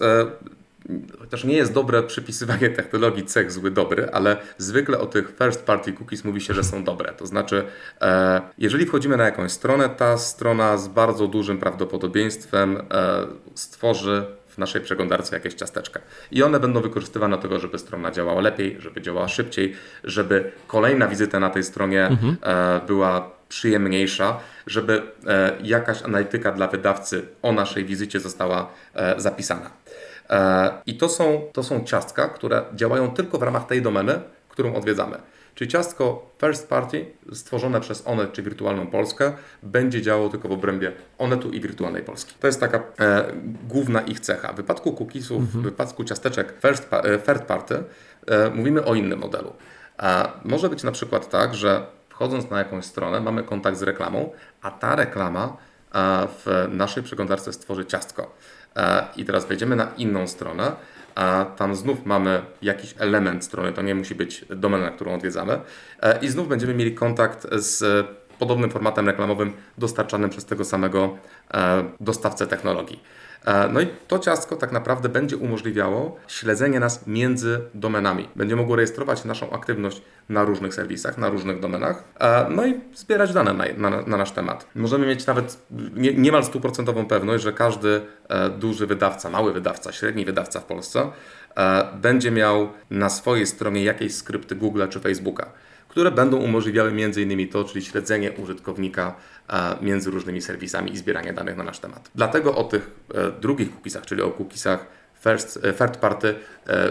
chociaż nie jest dobre przypisywanie technologii cech zły dobry, ale zwykle o tych first party cookies mówi się, że są dobre. To znaczy, e, jeżeli wchodzimy na jakąś stronę, ta strona z bardzo dużym prawdopodobieństwem e, stworzy w naszej przeglądarce jakieś ciasteczka. I one będą wykorzystywane do tego, żeby strona działała lepiej, żeby działała szybciej, żeby kolejna wizyta na tej stronie mhm. e, była przyjemniejsza, żeby jakaś analityka dla wydawcy o naszej wizycie została zapisana. E, I to są, to są ciastka, które działają tylko w ramach tej domeny, którą odwiedzamy. Czyli ciastko first party stworzone przez Onet czy Wirtualną Polskę będzie działało tylko w obrębie Onetu i Wirtualnej Polski. To jest taka e, główna ich cecha. W wypadku cookiesów, mhm. w wypadku ciasteczek first, e, third party e, mówimy o innym modelu. E, może być na przykład tak, że wchodząc na jakąś stronę mamy kontakt z reklamą, a ta reklama e, w naszej przeglądarce stworzy ciastko. E, I teraz wejdziemy na inną stronę, a tam znów mamy jakiś element strony, to nie musi być domena, którą odwiedzamy, e, i znów będziemy mieli kontakt z podobnym formatem reklamowym dostarczanym przez tego samego e, dostawcę technologii. E, no i to ciastko tak naprawdę będzie umożliwiało śledzenie nas między domenami. Będzie mogło rejestrować naszą aktywność na różnych serwisach, na różnych domenach, e, no i zbierać dane na, na, na nasz temat. Możemy mieć nawet nie, niemal stuprocentową pewność, że każdy e, duży wydawca, mały wydawca, średni wydawca w Polsce będzie miał na swojej stronie jakieś skrypty Google czy Facebooka które będą umożliwiały m.in. to, czyli śledzenie użytkownika e, między różnymi serwisami i zbieranie danych na nasz temat. Dlatego o tych e, drugich cookiesach, czyli o cookiesach first, e, third party,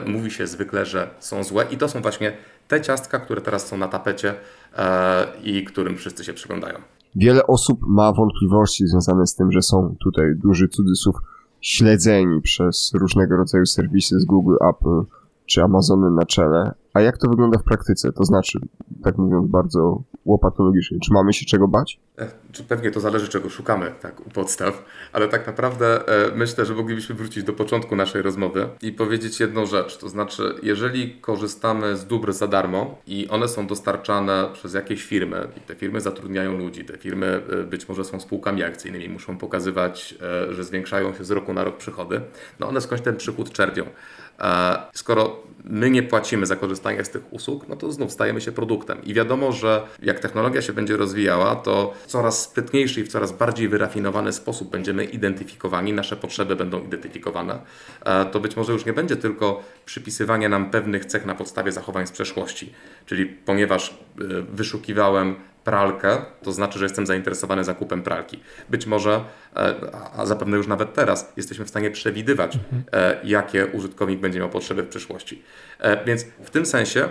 mówi się zwykle, że są złe i to są właśnie te ciastka, które teraz są na tapecie i którym wszyscy się przyglądają. Wiele osób ma wątpliwości związane z tym, że są tutaj duży cudzysłów śledzeni przez różnego rodzaju serwisy z Google, Apple czy Amazony na czele, a jak to wygląda w praktyce? To znaczy, tak mówiąc bardzo łopatologicznie, czy mamy się czego bać? E, pewnie to zależy, czego szukamy tak, u podstaw, ale tak naprawdę e, myślę, że moglibyśmy wrócić do początku naszej rozmowy i powiedzieć jedną rzecz. To znaczy, jeżeli korzystamy z dóbr za darmo i one są dostarczane przez jakieś firmy, i te firmy zatrudniają ludzi, te firmy e, być może są spółkami akcyjnymi, muszą pokazywać, że zwiększają się z roku na rok przychody, no one skądś ten przychód czerpią. Skoro my nie płacimy za korzystanie z tych usług, no to znów stajemy się produktem. I wiadomo, że jak technologia się będzie rozwijała, to w coraz sprytniejszy i w coraz bardziej wyrafinowany sposób będziemy identyfikowani, nasze potrzeby będą identyfikowane. E, to być może już nie będzie tylko przypisywanie nam pewnych cech na podstawie zachowań z przeszłości. Czyli ponieważ e, wyszukiwałem pralkę, to znaczy, że jestem zainteresowany zakupem pralki. Być może, e, a zapewne już nawet teraz, jesteśmy w stanie przewidywać, mhm. e, jakie użytkownik będzie miał potrzeby w przyszłości. E, więc w tym sensie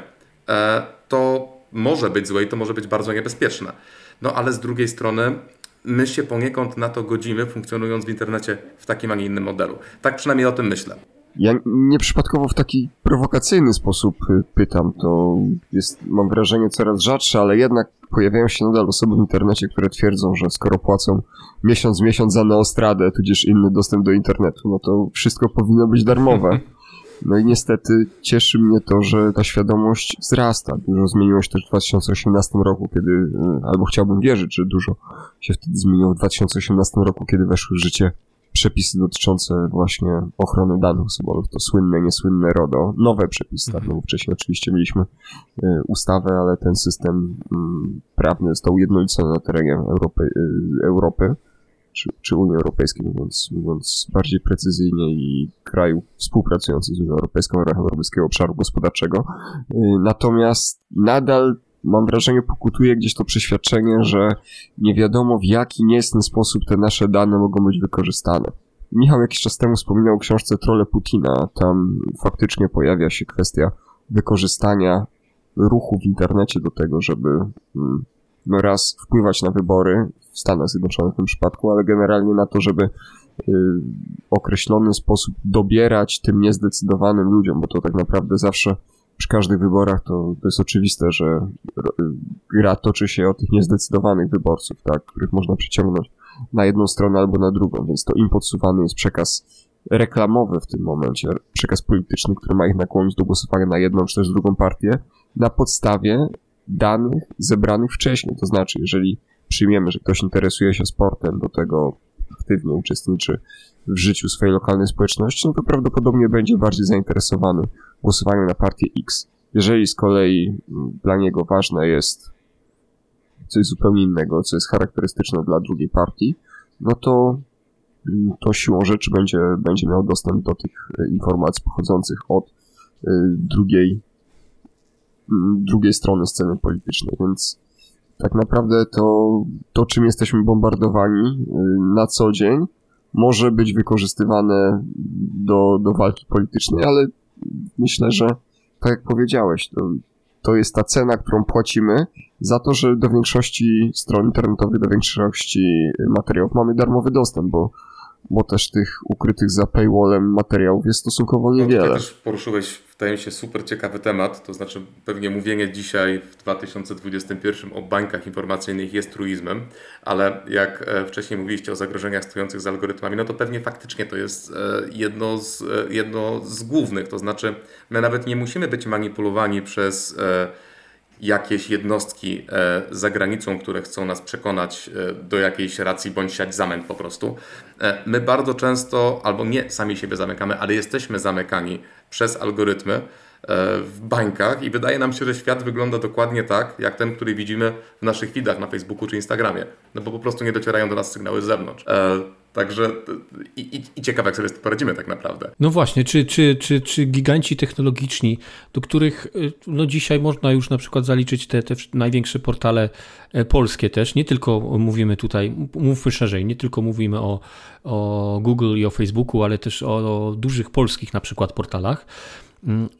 to może być złe i to może być bardzo niebezpieczne. No ale z drugiej strony my się poniekąd na to godzimy, funkcjonując w internecie w takim, a nie innym modelu. Tak przynajmniej o tym myślę. Ja nieprzypadkowo w taki prowokacyjny sposób y, pytam, to jest, mam wrażenie, coraz rzadsze, ale jednak pojawiają się nadal osoby w internecie, które twierdzą, że skoro płacą miesiąc miesiąc za Neostradę, tudzież inny dostęp do internetu, no to wszystko powinno być darmowe. No i niestety cieszy mnie to, że ta świadomość wzrasta. Dużo zmieniło się też w 2018 roku, kiedy, y, albo chciałbym wierzyć, że dużo się wtedy zmieniło w 2018 roku, kiedy weszły w życie przepisy dotyczące właśnie ochrony danych osobowych, to słynne, niesłynne RODO, nowe przepisy, tak, no bo wcześniej oczywiście mieliśmy y, ustawę, ale ten system y, prawny został ujednolicony na terenie Europy, y, Europy czy, czy Unii Europejskiej, mówiąc, mówiąc bardziej precyzyjnie i krajów współpracujących z Unią Europejską w ramach Europejskiego Obszaru Gospodarczego. Y, natomiast nadal mam wrażenie, pokutuje gdzieś to przeświadczenie, że nie wiadomo w jaki niecny sposób te nasze dane mogą być wykorzystane. Michał jakiś czas temu wspominał o książce Trole Putina. Tam faktycznie pojawia się kwestia wykorzystania ruchu w internecie do tego, żeby mm, no raz wpływać na wybory w Stanach Zjednoczonych w tym przypadku, ale generalnie na to, żeby y, określony sposób dobierać tym niezdecydowanym ludziom, bo to tak naprawdę zawsze przy każdych wyborach to, to jest oczywiste, że gra toczy się o tych niezdecydowanych wyborców, tak, których można przyciągnąć na jedną stronę albo na drugą, więc to im podsuwany jest przekaz reklamowy w tym momencie, przekaz polityczny, który ma ich nakłonić do głosowania na jedną czy też drugą partię, na podstawie danych zebranych wcześniej. To znaczy, jeżeli przyjmiemy, że ktoś interesuje się sportem, do tego aktywnie uczestniczy w życiu swojej lokalnej społeczności, no to prawdopodobnie będzie bardziej zainteresowany głosowaniem na partię X. Jeżeli z kolei mm, dla niego ważne jest coś zupełnie innego, co jest charakterystyczne dla drugiej partii, no to, mm, to siłą rzeczy będzie, będzie miał dostęp do tych e, informacji pochodzących od e, drugiej, mm, drugiej strony sceny politycznej, więc tak naprawdę to, to czym jesteśmy bombardowani e, na co dzień, może być wykorzystywane do, do walki politycznej, ale myślę, że tak jak powiedziałeś, to, to jest ta cena, którą płacimy za to, że do większości stron internetowych, do większości materiałów mamy darmowy dostęp, bo bo też tych ukrytych za paywallem materiałów jest stosunkowo no, niewiele. No, też poruszyłeś, wydaje mi się, super ciekawy temat, to znaczy pewnie mówienie dzisiaj w 2021 o bańkach informacyjnych jest truizmem, ale jak e, wcześniej mówiliście o zagrożeniach stojących z algorytmami, no to pewnie faktycznie to jest e, jedno z, e, jedno z głównych, to znaczy my nawet nie musimy być manipulowani przez jakieś jednostki e, za granicą, które chcą nas przekonać e, do jakiejś racji bądź siać zamęt po prostu. E, my bardzo często, albo nie sami siebie zamykamy, ale jesteśmy zamykani przez algorytmy w bańkach i wydaje nam się, że świat wygląda dokładnie tak, jak ten, który widzimy w naszych feedach na Facebooku czy Instagramie. No bo po prostu nie docierają do nas sygnały z zewnątrz. Także i, i, i, ciekawe, jak sobie poradzimy tak naprawdę. No właśnie, czy, czy, czy, czy giganci technologiczni, do których y, no dzisiaj można już na przykład zaliczyć te, te największe portale e, polskie też, nie tylko mówimy tutaj, mówmy szerzej, nie tylko mówimy o, o Google i o Facebooku, ale też o, o dużych polskich na przykład portalach,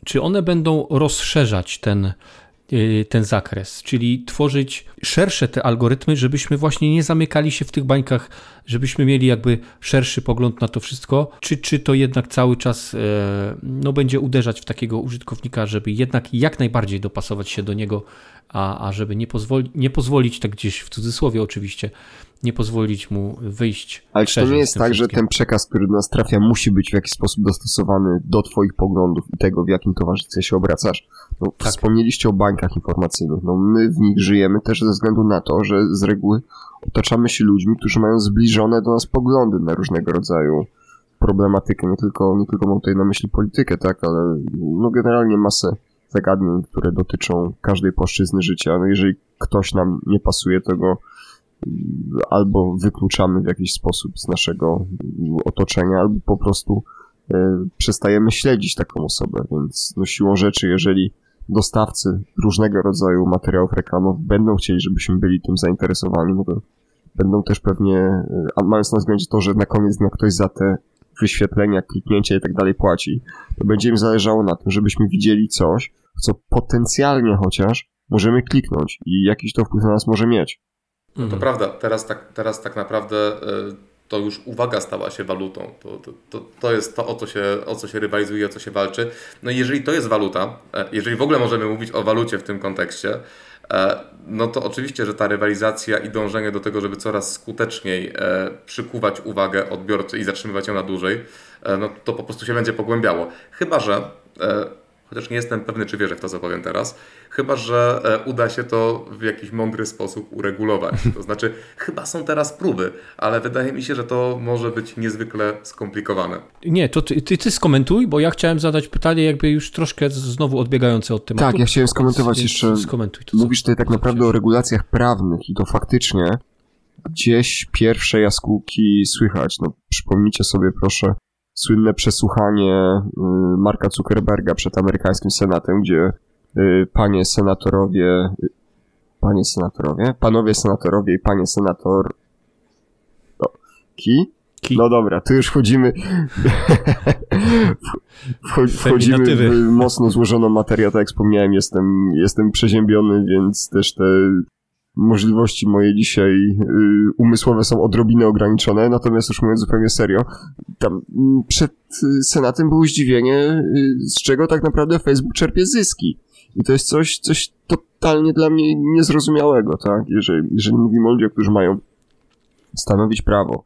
czy one będą rozszerzać ten Y, ten zakres, czyli tworzyć szersze te algorytmy, żebyśmy właśnie nie zamykali się w tych bańkach, żebyśmy mieli jakby szerszy pogląd na to wszystko, czy, czy to jednak cały czas e, no, będzie uderzać w takiego użytkownika, żeby jednak jak najbardziej dopasować się do niego, a, a żeby nie, pozwoli, nie pozwolić, tak gdzieś w cudzysłowie oczywiście, nie pozwolić mu wyjść. Ale czy to nie jest tak, że ten przekaz, który do nas trafia, musi być w jakiś sposób dostosowany do Twoich poglądów i tego, w jakim towarzystwie się obracasz? No, tak. Wspomnieliście o bańkach informacyjnych. No, my w nich żyjemy też ze względu na to, że z reguły otaczamy się ludźmi, którzy mają zbliżone do nas poglądy na różnego rodzaju problematykę. Nie tylko, nie tylko mam tutaj na myśli politykę, tak, ale no, generalnie masę zagadnień, które dotyczą każdej płaszczyzny życia. No, jeżeli ktoś nam nie pasuje, to go albo wykluczamy w jakiś sposób z naszego otoczenia, albo po prostu e, przestajemy śledzić taką osobę, więc no siłą rzeczy, jeżeli dostawcy różnego rodzaju materiałów reklamowych będą chcieli, żebyśmy byli tym zainteresowani, no to będą też pewnie, e, a mając na względzie to, że na koniec dnia ktoś za te wyświetlenia, kliknięcia i tak dalej płaci, to będzie im zależało na tym, żebyśmy widzieli coś, co potencjalnie chociaż możemy kliknąć i jakiś to wpływ na nas może mieć. No to mhm. prawda, teraz tak, teraz tak naprawdę y, to już uwaga stała się walutą. To, to, to, to jest to, o co, się, o co się rywalizuje, o co się walczy. No i jeżeli to jest waluta, e, jeżeli w ogóle możemy mówić o walucie w tym kontekście, e, no to oczywiście, że ta rywalizacja i dążenie do tego, żeby coraz skuteczniej e, przykuwać uwagę odbiorcy i zatrzymywać ją na dłużej, no to po prostu się będzie pogłębiało. Chyba, że chociaż nie jestem pewny, czy wierzę w to, co powiem teraz, chyba że e, uda się to w jakiś mądry sposób uregulować. To znaczy, chyba są teraz próby, ale wydaje mi się, że to może być niezwykle skomplikowane. Nie, to ty, ty, ty skomentuj, bo ja chciałem zadać pytanie, jakby już troszkę znowu odbiegające od tematu. Tak, ja chciałem skomentować jeszcze. Skomentuj to, Mówisz tutaj tak naprawdę o regulacjach prawnych i to faktycznie gdzieś pierwsze jaskółki słychać. No, przypomnijcie sobie proszę słynne przesłuchanie y, Marka Zuckerberga przed amerykańskim senatem, gdzie y, panie senatorowie, panie senatorowie, panowie senatorowie i panie senator o, ki? Ki. No dobra, tu już wchodzimy wchodzimy w mocno złożoną materię, tak jak wspomniałem, jestem, jestem przeziębiony, więc też te możliwości moje dzisiaj y, umysłowe są odrobinę ograniczone, natomiast już mówiąc zupełnie serio, tam mm, przed y, Senatem było zdziwienie, y, z czego tak naprawdę Facebook czerpie zyski. I to jest coś, coś totalnie dla mnie niezrozumiałego, tak? Jeżeli, jeżeli mówimy o ludziach, którzy mają stanowić prawo,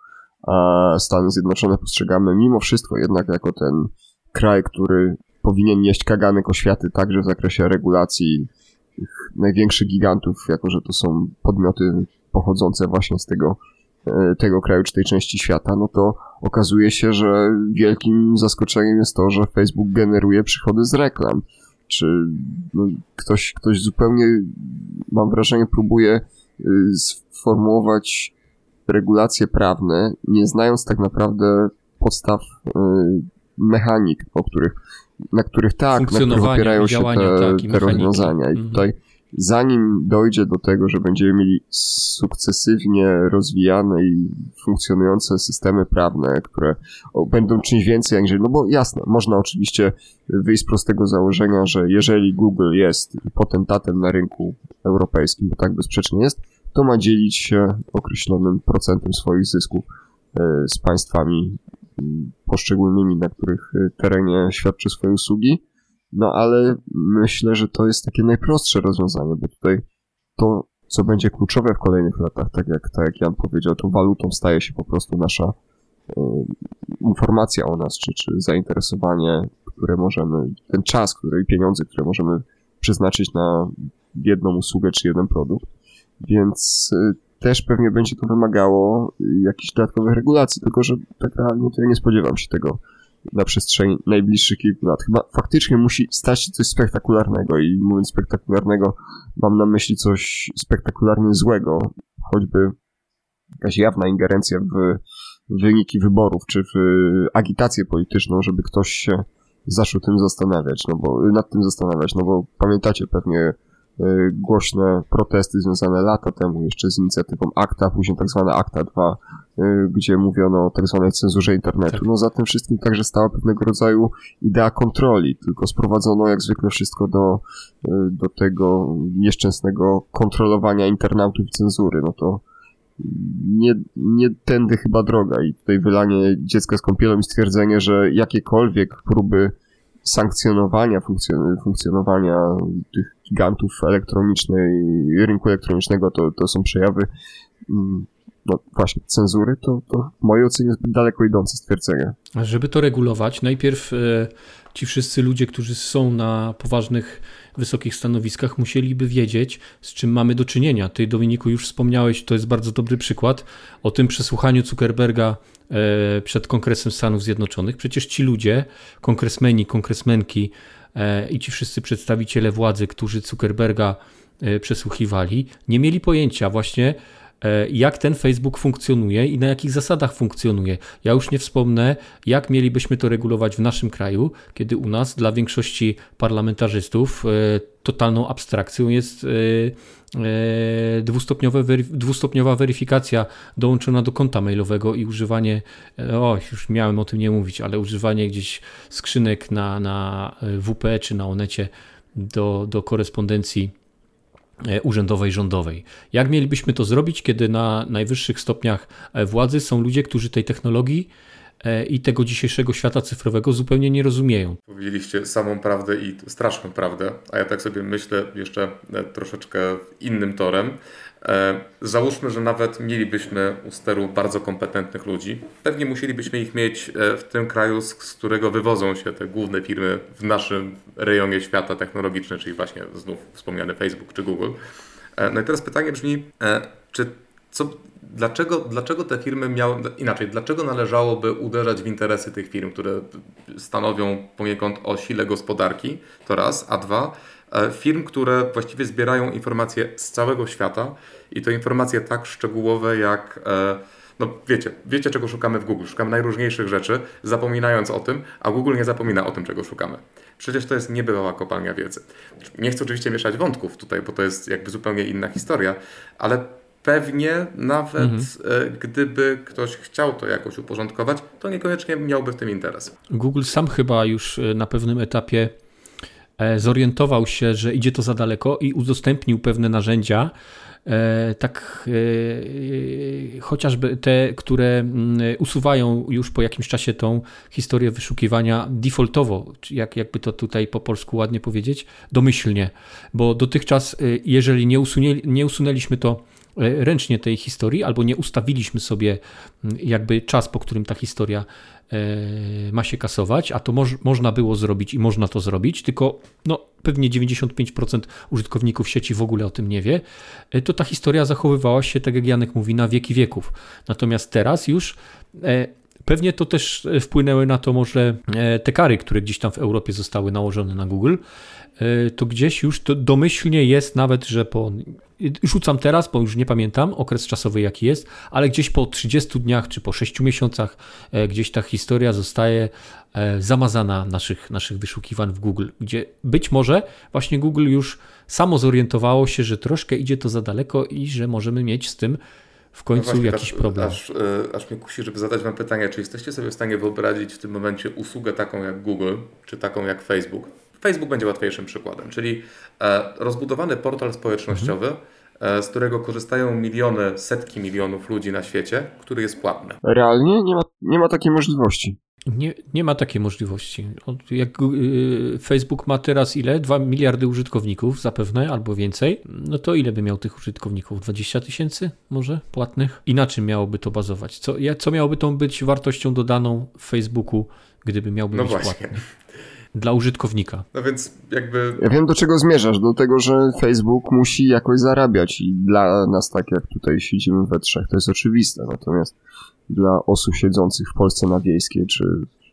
a Stany Zjednoczone postrzegamy mimo wszystko jednak jako ten kraj, który powinien nieść kaganek oświaty także w zakresie regulacji tych największych gigantów, jako że to są podmioty pochodzące właśnie z tego, e, tego kraju czy tej części świata, no to okazuje się, że wielkim zaskoczeniem jest to, że Facebook generuje przychody z reklam. Czy no, ktoś, ktoś zupełnie, mam wrażenie, próbuje e, sformułować regulacje prawne, nie znając tak naprawdę podstaw e, mechanik, o których na których tak, na których opierają się te, tak, te rozwiązania. I mhm. tutaj zanim dojdzie do tego, że będziemy mieli sukcesywnie rozwijane i funkcjonujące systemy prawne, które będą czymś więcej aniżeli, no bo jasne, można oczywiście wyjść z prostego założenia, że jeżeli Google jest potentatem na rynku europejskim, bo tak bezsprzecznie jest, to ma dzielić się określonym procentem swoich zysków e, z państwami poszczególnymi, na których y, terenie świadczy swoje usługi. No ale myślę, że to jest takie najprostsze rozwiązanie, bo tutaj to, co będzie kluczowe w kolejnych latach, tak jak, tak jak Jan powiedział, to walutą staje się po prostu nasza y, informacja o nas, czy, czy zainteresowanie, które możemy, ten czas, który i pieniądze, które możemy przeznaczyć na jedną usługę czy jeden produkt. Więc y, też pewnie będzie to wymagało jakichś dodatkowych regulacji, tylko że tak realnie to ja nie spodziewam się tego na przestrzeni najbliższych kilku lat. Chyba faktycznie musi stać się coś spektakularnego i mówiąc spektakularnego, mam na myśli coś spektakularnie złego, choćby jakaś jawna ingerencja w wyniki wyborów, czy w agitację polityczną, żeby ktoś się zaczął tym zastanawiać, no bo nad tym zastanawiać, no bo pamiętacie pewnie głośne protesty związane lata temu jeszcze z inicjatywą ACTA, później tak zwana ACTA 2, y, gdzie mówiono o tak zwanej cenzurze internetu. Tak. No za tym wszystkim także stała pewnego rodzaju idea kontroli, tylko sprowadzono jak zwykle wszystko do, y, do tego nieszczęsnego kontrolowania internautów i cenzury. No to nie, nie tędy chyba droga i tutaj wylanie dziecka z kąpielą i stwierdzenie, że jakiekolwiek próby sankcjonowania funkcjonowania tych gigantów elektronicznej, rynku elektronicznego, to, to są przejawy mm, no właśnie, cenzury, to, to w mojej ocenie zbyt daleko idące stwierdzenie. Żeby to regulować, najpierw e, ci wszyscy ludzie, którzy są na poważnych, wysokich stanowiskach, musieliby wiedzieć, z czym mamy do czynienia. Ty, Dominiku, już wspomniałeś, to jest bardzo dobry przykład, o tym przesłuchaniu Zuckerberga e, przed Kongresem Stanów Zjednoczonych. Przecież ci ludzie, kongresmeni, kongresmenki i ci wszyscy przedstawiciele władzy, którzy Zuckerberga przesłuchiwali, nie mieli pojęcia właśnie, E, jak ten Facebook funkcjonuje i na jakich zasadach funkcjonuje. Ja już nie wspomnę, jak mielibyśmy to regulować w naszym kraju, kiedy u nas dla większości parlamentarzystów e, totalną abstrakcją jest e, dwustopniowa weryfikacja dołączona do konta mailowego i używanie, o już miałem o tym nie mówić, ale używanie gdzieś skrzynek na, na WP czy na Onecie do, do korespondencji urzędowej, rządowej. Jak mielibyśmy to zrobić, kiedy na najwyższych stopniach władzy są ludzie, którzy tej technologii i tego dzisiejszego świata cyfrowego zupełnie nie rozumieją. Powiedzieliście samą prawdę i straszną prawdę, a ja tak sobie myślę jeszcze troszeczkę innym torem. E, załóżmy, że nawet mielibyśmy u steru bardzo kompetentnych ludzi. Pewnie musielibyśmy ich mieć e, w tym kraju, z którego wywodzą się te główne firmy w naszym rejonie świata technologicznym, czyli właśnie znów wspomniany Facebook czy Google. E, no i teraz pytanie brzmi, czy co, dlaczego, dlaczego te firmy miały, inaczej, dlaczego należałoby uderzać w interesy tych firm, które stanowią poniekąd o sile gospodarki, to raz, a dwa, firm, które właściwie zbierają informacje z całego świata i to informacje tak szczegółowe jak e, no wiecie, wiecie czego szukamy w Google. Szukamy najróżniejszych rzeczy, zapominając o tym, a Google nie zapomina o tym, czego szukamy. Przecież to jest niebywała kopalnia wiedzy. Nie chcę oczywiście mieszać wątków tutaj, bo to jest jakby zupełnie inna historia, ale pewnie nawet mhm. E, gdyby ktoś chciał to jakoś uporządkować, to niekoniecznie miałby w tym interes. Google sam chyba już na pewnym etapie E, zorientował się, że idzie to za daleko i udostępnił pewne narzędzia, e, tak e, chociażby te, które mm, usuwają już po jakimś czasie tą historię wyszukiwania defaultowo, jak, jakby to tutaj po polsku ładnie powiedzieć, domyślnie, bo dotychczas, jeżeli nie, usunie, nie usunęliśmy to ręcznie tej historii, albo nie ustawiliśmy sobie mm, jakby czas, po którym ta historia E, ma się kasować, a to moż, można było zrobić i można to zrobić, tylko no, pewnie 95% użytkowników sieci w ogóle o tym nie wie, e, to ta historia zachowywała się, tak jak Janek mówi, na wieki wieków. Natomiast teraz już e, Pewnie to też wpłynęły na to może te kary, które gdzieś tam w Europie zostały nałożone na Google. To gdzieś już to domyślnie jest nawet, że po rzucam teraz, bo już nie pamiętam okres czasowy jaki jest, ale gdzieś po 30 dniach czy po 6 miesiącach e, gdzieś ta historia zostaje e, zamazana naszych, naszych wyszukiwań w Google, gdzie być może właśnie Google już samo zorientowało się, że troszkę idzie to za daleko i że możemy mieć z tym w końcu no jakiś aż, problem. Aż, e, aż mnie kusi, żeby zadać Wam pytanie, czy jesteście sobie w stanie wyobrazić w tym momencie usługę taką jak Google, czy taką jak Facebook, Facebook będzie łatwiejszym przykładem, czyli e, rozbudowany portal społecznościowy, mhm. z którego korzystają miliony, setki milionów ludzi na świecie, który jest płatny. Realnie nie ma, nie ma takiej możliwości. Nie, nie ma takiej możliwości. Jak y, Facebook ma teraz ile? 2 miliardy użytkowników zapewne, albo więcej. No to ile by miał tych użytkowników? 20 tysięcy może płatnych? I na czym miałoby to bazować? Co, co miałoby tą być wartością dodaną w Facebooku, gdyby miałby no być właśnie. płatny? dla użytkownika. No więc jakby. Ja wiem do czego zmierzasz, do tego, że Facebook musi jakoś zarabiać i dla nas, tak jak tutaj siedzimy we trzech, to jest oczywiste. Natomiast dla osób siedzących w Polsce na wiejskiej, czy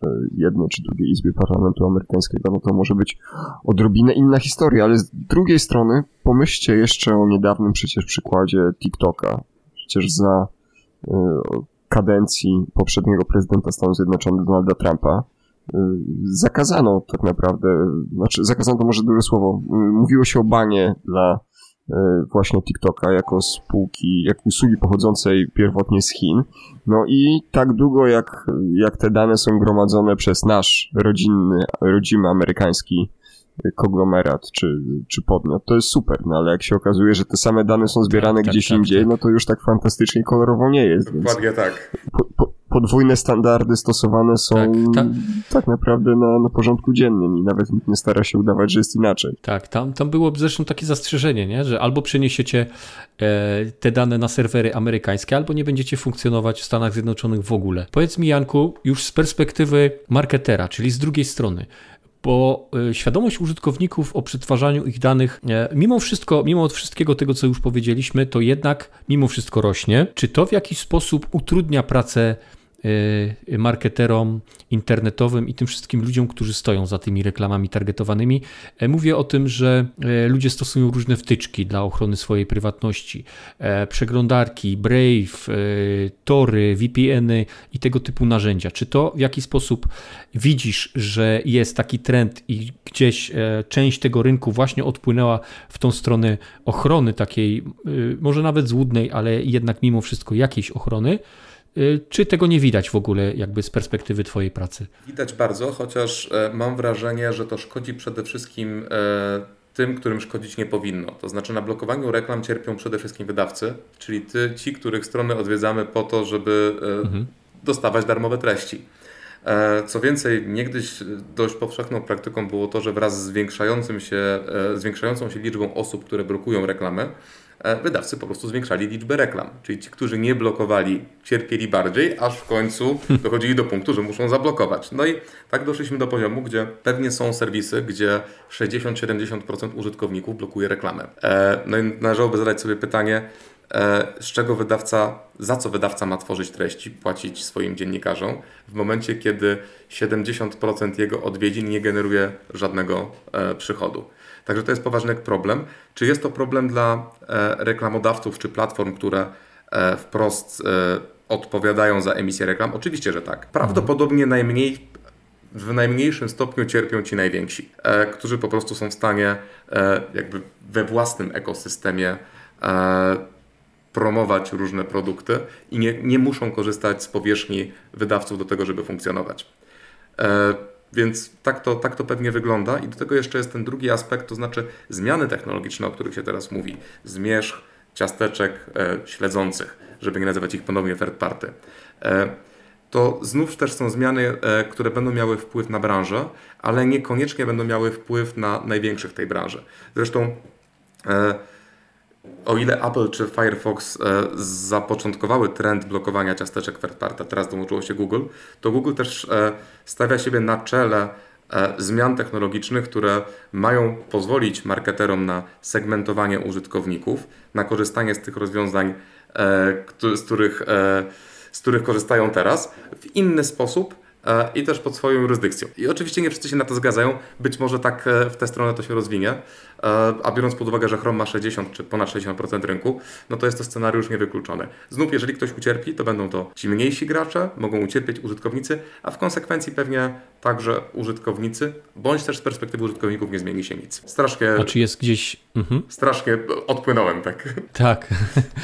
w jednej czy drugiej izbie parlamentu amerykańskiego, no to może być odrobinę inna historia, ale z drugiej strony pomyślcie jeszcze o niedawnym przecież przykładzie TikToka. Przecież za y, kadencji poprzedniego prezydenta Stanów Zjednoczonych Donalda Trumpa zakazano tak naprawdę, znaczy zakazano to może duże słowo, y, mówiło się o banie dla y, właśnie TikToka jako spółki, jak usługi pochodzącej pierwotnie z Chin. No i tak długo jak, jak te dane są gromadzone przez nasz rodzinny, rodzimy amerykański konglomerat czy, czy podmiot, to jest super, no ale jak się okazuje, że te same dane są zbierane tak, tak gdzieś tak, indziej, tak. no to już tak fantastycznie kolorowo nie jest. Dokładnie tak. Po, po, podwójne standardy stosowane są tak, tak. tak naprawdę na, na porządku dziennym i nawet nikt nie stara się udawać, że jest inaczej. Tak, tam, tam było zresztą takie zastrzeżenie, nie? że albo przeniesiecie e, te dane na serwery amerykańskie, albo nie będziecie funkcjonować w Stanach Zjednoczonych w ogóle. Powiedz mi, Janku, już z perspektywy marketera, czyli z drugiej strony, bo e, świadomość użytkowników o przetwarzaniu ich danych, e, mimo wszystko, mimo wszystkiego tego, co już powiedzieliśmy, to jednak mimo wszystko rośnie. Czy to w jakiś sposób utrudnia pracę Y, marketerom internetowym i tym wszystkim ludziom, którzy stoją za tymi reklamami targetowanymi. E, mówię o tym, że e, ludzie stosują różne wtyczki dla ochrony swojej prywatności. E, przeglądarki, Brave, Tory, VPN-y i tego typu narzędzia. Czy to w jaki sposób widzisz, że jest taki trend i gdzieś część tego rynku właśnie odpłynęła w tą stronę ochrony takiej, może nawet złudnej, ale jednak mimo wszystko jakiejś ochrony? Y, czy tego nie widać w ogóle jakby z perspektywy Twojej pracy? Widać bardzo, chociaż e, mam wrażenie, że to szkodzi przede wszystkim e, tym, którym szkodzić nie powinno. To znaczy na blokowaniu reklam cierpią przede wszystkim wydawcy, czyli ty, ci, których strony odwiedzamy po to, żeby mhm. dostawać darmowe treści. E, co więcej, niegdyś dość powszechną praktyką było to, że wraz z zwiększającym się, e, zwiększającą się liczbą osób, które blokują reklamy, e, wydawcy po prostu zwiększali liczbę reklam. Czyli ci, którzy nie blokowali, cierpieli bardziej, aż w końcu dochodzili do punktu, że muszą zablokować. No i tak doszliśmy do poziomu, gdzie pewnie są serwisy, gdzie 60-70% użytkowników blokuje reklamę. No i należałoby zadać sobie pytanie, E, z czego wydawca, za co wydawca ma tworzyć treści, płacić swoim dziennikarzom, w momencie, kiedy 70% jego odwiedzin nie generuje żadnego e, przychodu. Także to jest poważny problem. Czy jest to problem dla e, reklamodawców czy platform, które wprost odpowiadają za emisję reklam? Oczywiście, że tak. Prawdopodobnie najmniej w najmniejszym stopniu cierpią ci najwięksi, którzy po prostu są w stanie jakby we własnym ekosystemie promować różne produkty i nie, nie muszą korzystać z powierzchni wydawców do tego, żeby funkcjonować. Więc tak to, tak to pewnie wygląda. I do tego jeszcze jest ten drugi aspekt, to znaczy zmiany technologiczne, o których się teraz mówi. Zmierzch ciasteczek e, śledzących, żeby nie nazywać ich ponownie third party. E, to znów też są zmiany, e, które będą miały wpływ na branżę, ale niekoniecznie będą miały wpływ na największych tej branży. Zresztą e, o ile Apple czy Firefox e, zapoczątkowały trend blokowania ciasteczek party, teraz dołączyło się Google, to Google też e, stawia siebie na czele e, zmian technologicznych, które mają pozwolić marketerom na segmentowanie użytkowników, na korzystanie z tych rozwiązań, z których, z których korzystają teraz, w inny sposób i też pod swoją jurysdykcją. I oczywiście nie wszyscy się na to zgadzają, być może tak e, w tę stronę to się rozwinie, e, a biorąc pod uwagę, że Chrome ma 60 czy ponad 60% rynku, no to jest to scenariusz niewykluczony. Znów, jeżeli ktoś ucierpi, to będą to ci mniejsi gracze, mogą ucierpieć użytkownicy, a w konsekwencji pewnie także użytkownicy, bądź też z perspektywy użytkowników nie zmieni się nic. Strasznie. A czy jest gdzieś. Mhm. Strasznie odpłynąłem, tak. Tak.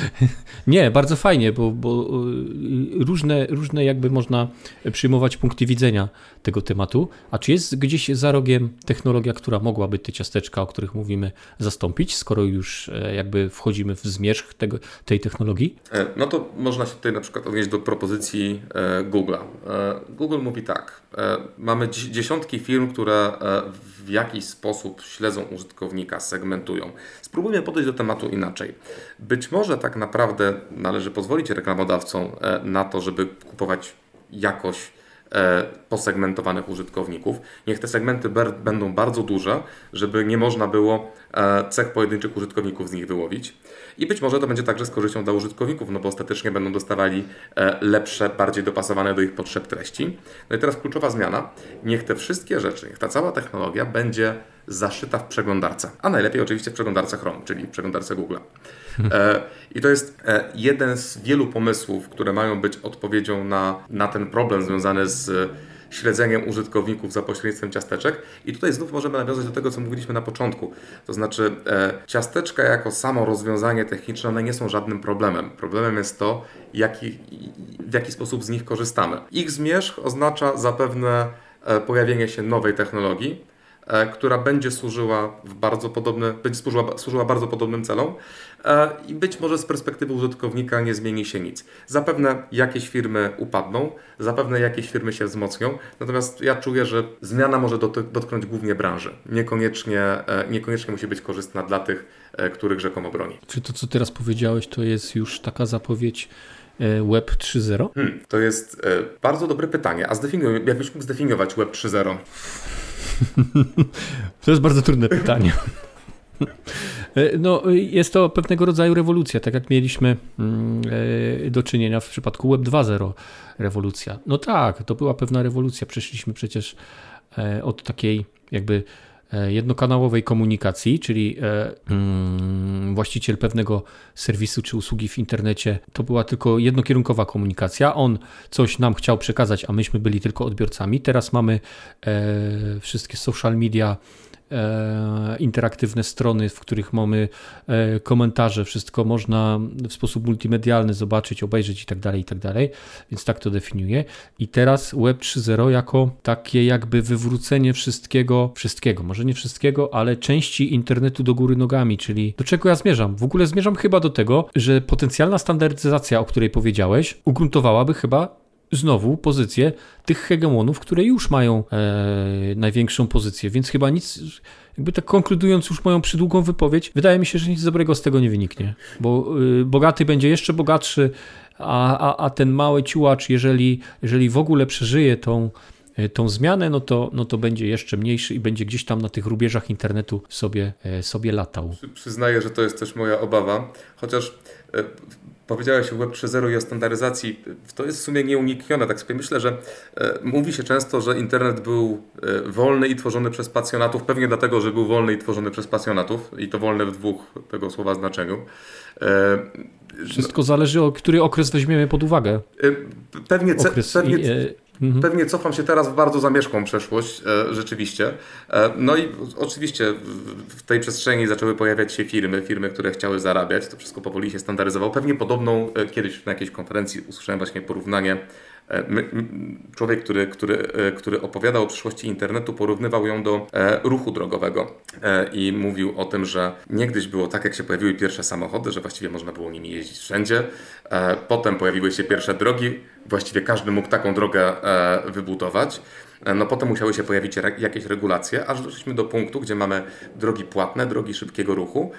nie, bardzo fajnie, bo, bo różne, różne jakby można przyjmować punkty punkty widzenia tego tematu. A czy jest gdzieś za rogiem technologia, która mogłaby te ciasteczka, o których mówimy, zastąpić, skoro już e, jakby wchodzimy w zmierzch tego, tej technologii? E, no to można się tutaj na przykład odnieść do propozycji e, Google'a. Google mówi tak, mamy dziesiątki firm, które w jakiś sposób śledzą użytkownika, segmentują. Spróbujmy podejść do tematu inaczej. Być może tak naprawdę należy pozwolić reklamodawcom na to, żeby kupować jakość E, posegmentowanych użytkowników. Niech te segmenty będą bardzo duże, żeby nie można było e, cech pojedynczych użytkowników z nich wyłowić. I być może to będzie także z korzyścią dla użytkowników, no bo ostatecznie będą dostawali e, lepsze, bardziej dopasowane do ich potrzeb treści. No i teraz kluczowa zmiana. Niech te wszystkie rzeczy, niech ta cała technologia będzie zaszyta w przeglądarce. A najlepiej oczywiście w przeglądarce Chrome, czyli w przeglądarce Google. E, I to jest e, jeden z wielu pomysłów, które mają być odpowiedzią na, na ten problem związany z śledzeniem użytkowników za pośrednictwem ciasteczek. I tutaj znów możemy nawiązać do tego, co mówiliśmy na początku. To znaczy, e, ciasteczka jako samo rozwiązanie techniczne, one nie są żadnym problemem. Problemem jest to, jaki, w jaki sposób z nich korzystamy. Ich zmierzch oznacza zapewne pojawienie się nowej technologii, E, która będzie służyła w bardzo podobne, będzie służyła, służyła bardzo podobnym celom e, i być może z perspektywy użytkownika nie zmieni się nic. Zapewne jakieś firmy upadną, zapewne jakieś firmy się wzmocnią, natomiast ja czuję, że zmiana może dotknąć głównie branży. Niekoniecznie, e, niekoniecznie musi być korzystna dla tych, których rzekomo broni. Czy to, co teraz powiedziałeś, to jest już taka zapowiedź Web 3.0? Hmm, to jest bardzo dobre pytanie. A zdefiniuj, jakbyś mógł zdefiniować Web 3.0? To jest bardzo trudne pytanie. No, jest to pewnego rodzaju rewolucja, tak jak mieliśmy mm, e, do czynienia w przypadku Web 2.0 rewolucja. No tak, to była pewna rewolucja. Przeszliśmy przecież e, od takiej jakby E, jednokanałowej komunikacji, czyli e, mm, właściciel pewnego serwisu czy usługi w internecie, to była tylko jednokierunkowa komunikacja. On coś nam chciał przekazać, a myśmy byli tylko odbiorcami. Teraz mamy e, wszystkie social media e, interaktywne strony, w których mamy e, komentarze, wszystko można w sposób multimedialny zobaczyć, obejrzeć i tak dalej, i tak dalej, więc tak to definiuję. I teraz Web 3.0 jako takie jakby wywrócenie wszystkiego, wszystkiego, może nie wszystkiego, ale części internetu do góry nogami, czyli do czego ja zmierzam? W ogóle zmierzam chyba do tego, że potencjalna standaryzacja, o której powiedziałeś, ugruntowałaby chyba znowu pozycję tych hegemonów, które już mają e, największą pozycję, więc chyba nic, jakby tak konkludując już moją przydługą wypowiedź, wydaje mi się, że nic dobrego z tego nie wyniknie, bo y, bogaty będzie jeszcze bogatszy, a, a, a ten mały ciułacz, jeżeli, jeżeli w ogóle przeżyje tą, e, tą zmianę, no to, no to będzie jeszcze mniejszy i będzie gdzieś tam na tych rubieżach internetu sobie, e, sobie latał. Przyznaję, że to jest też moja obawa, chociaż e, Powiedziałeś o Web 3.0 i o standaryzacji. To jest w sumie nieuniknione. Tak sobie myślę, że e, mówi się często, że internet był e, wolny i tworzony przez pasjonatów, pewnie dlatego, że był wolny i tworzony przez pasjonatów i to wolne w dwóch tego słowa znaczeniu. E, Wszystko zależy, o który okres weźmiemy pod uwagę. Pewnie, okres pewnie, i, Mhm. Pewnie cofam się teraz w bardzo zamieszkłą przeszłość, e, rzeczywiście. E, no i oczywiście w tej przestrzeni zaczęły pojawiać się firmy, firmy, które chciały zarabiać. To wszystko powoli się standaryzowało. Pewnie podobną e, kiedyś na jakiejś konferencji usłyszałem właśnie porównanie E, człowiek, który, który, e, który opowiadał o przyszłości internetu, porównywał ją do e, ruchu drogowego i mówił o tym, że niegdyś było tak, jak się pojawiły pierwsze samochody, że właściwie można było nimi jeździć wszędzie. Potem pojawiły się pierwsze drogi, właściwie każdy mógł taką drogę wybudować. No potem musiały się pojawić jakieś regulacje, aż doszliśmy do punktu, gdzie mamy drogi płatne, drogi szybkiego ruchu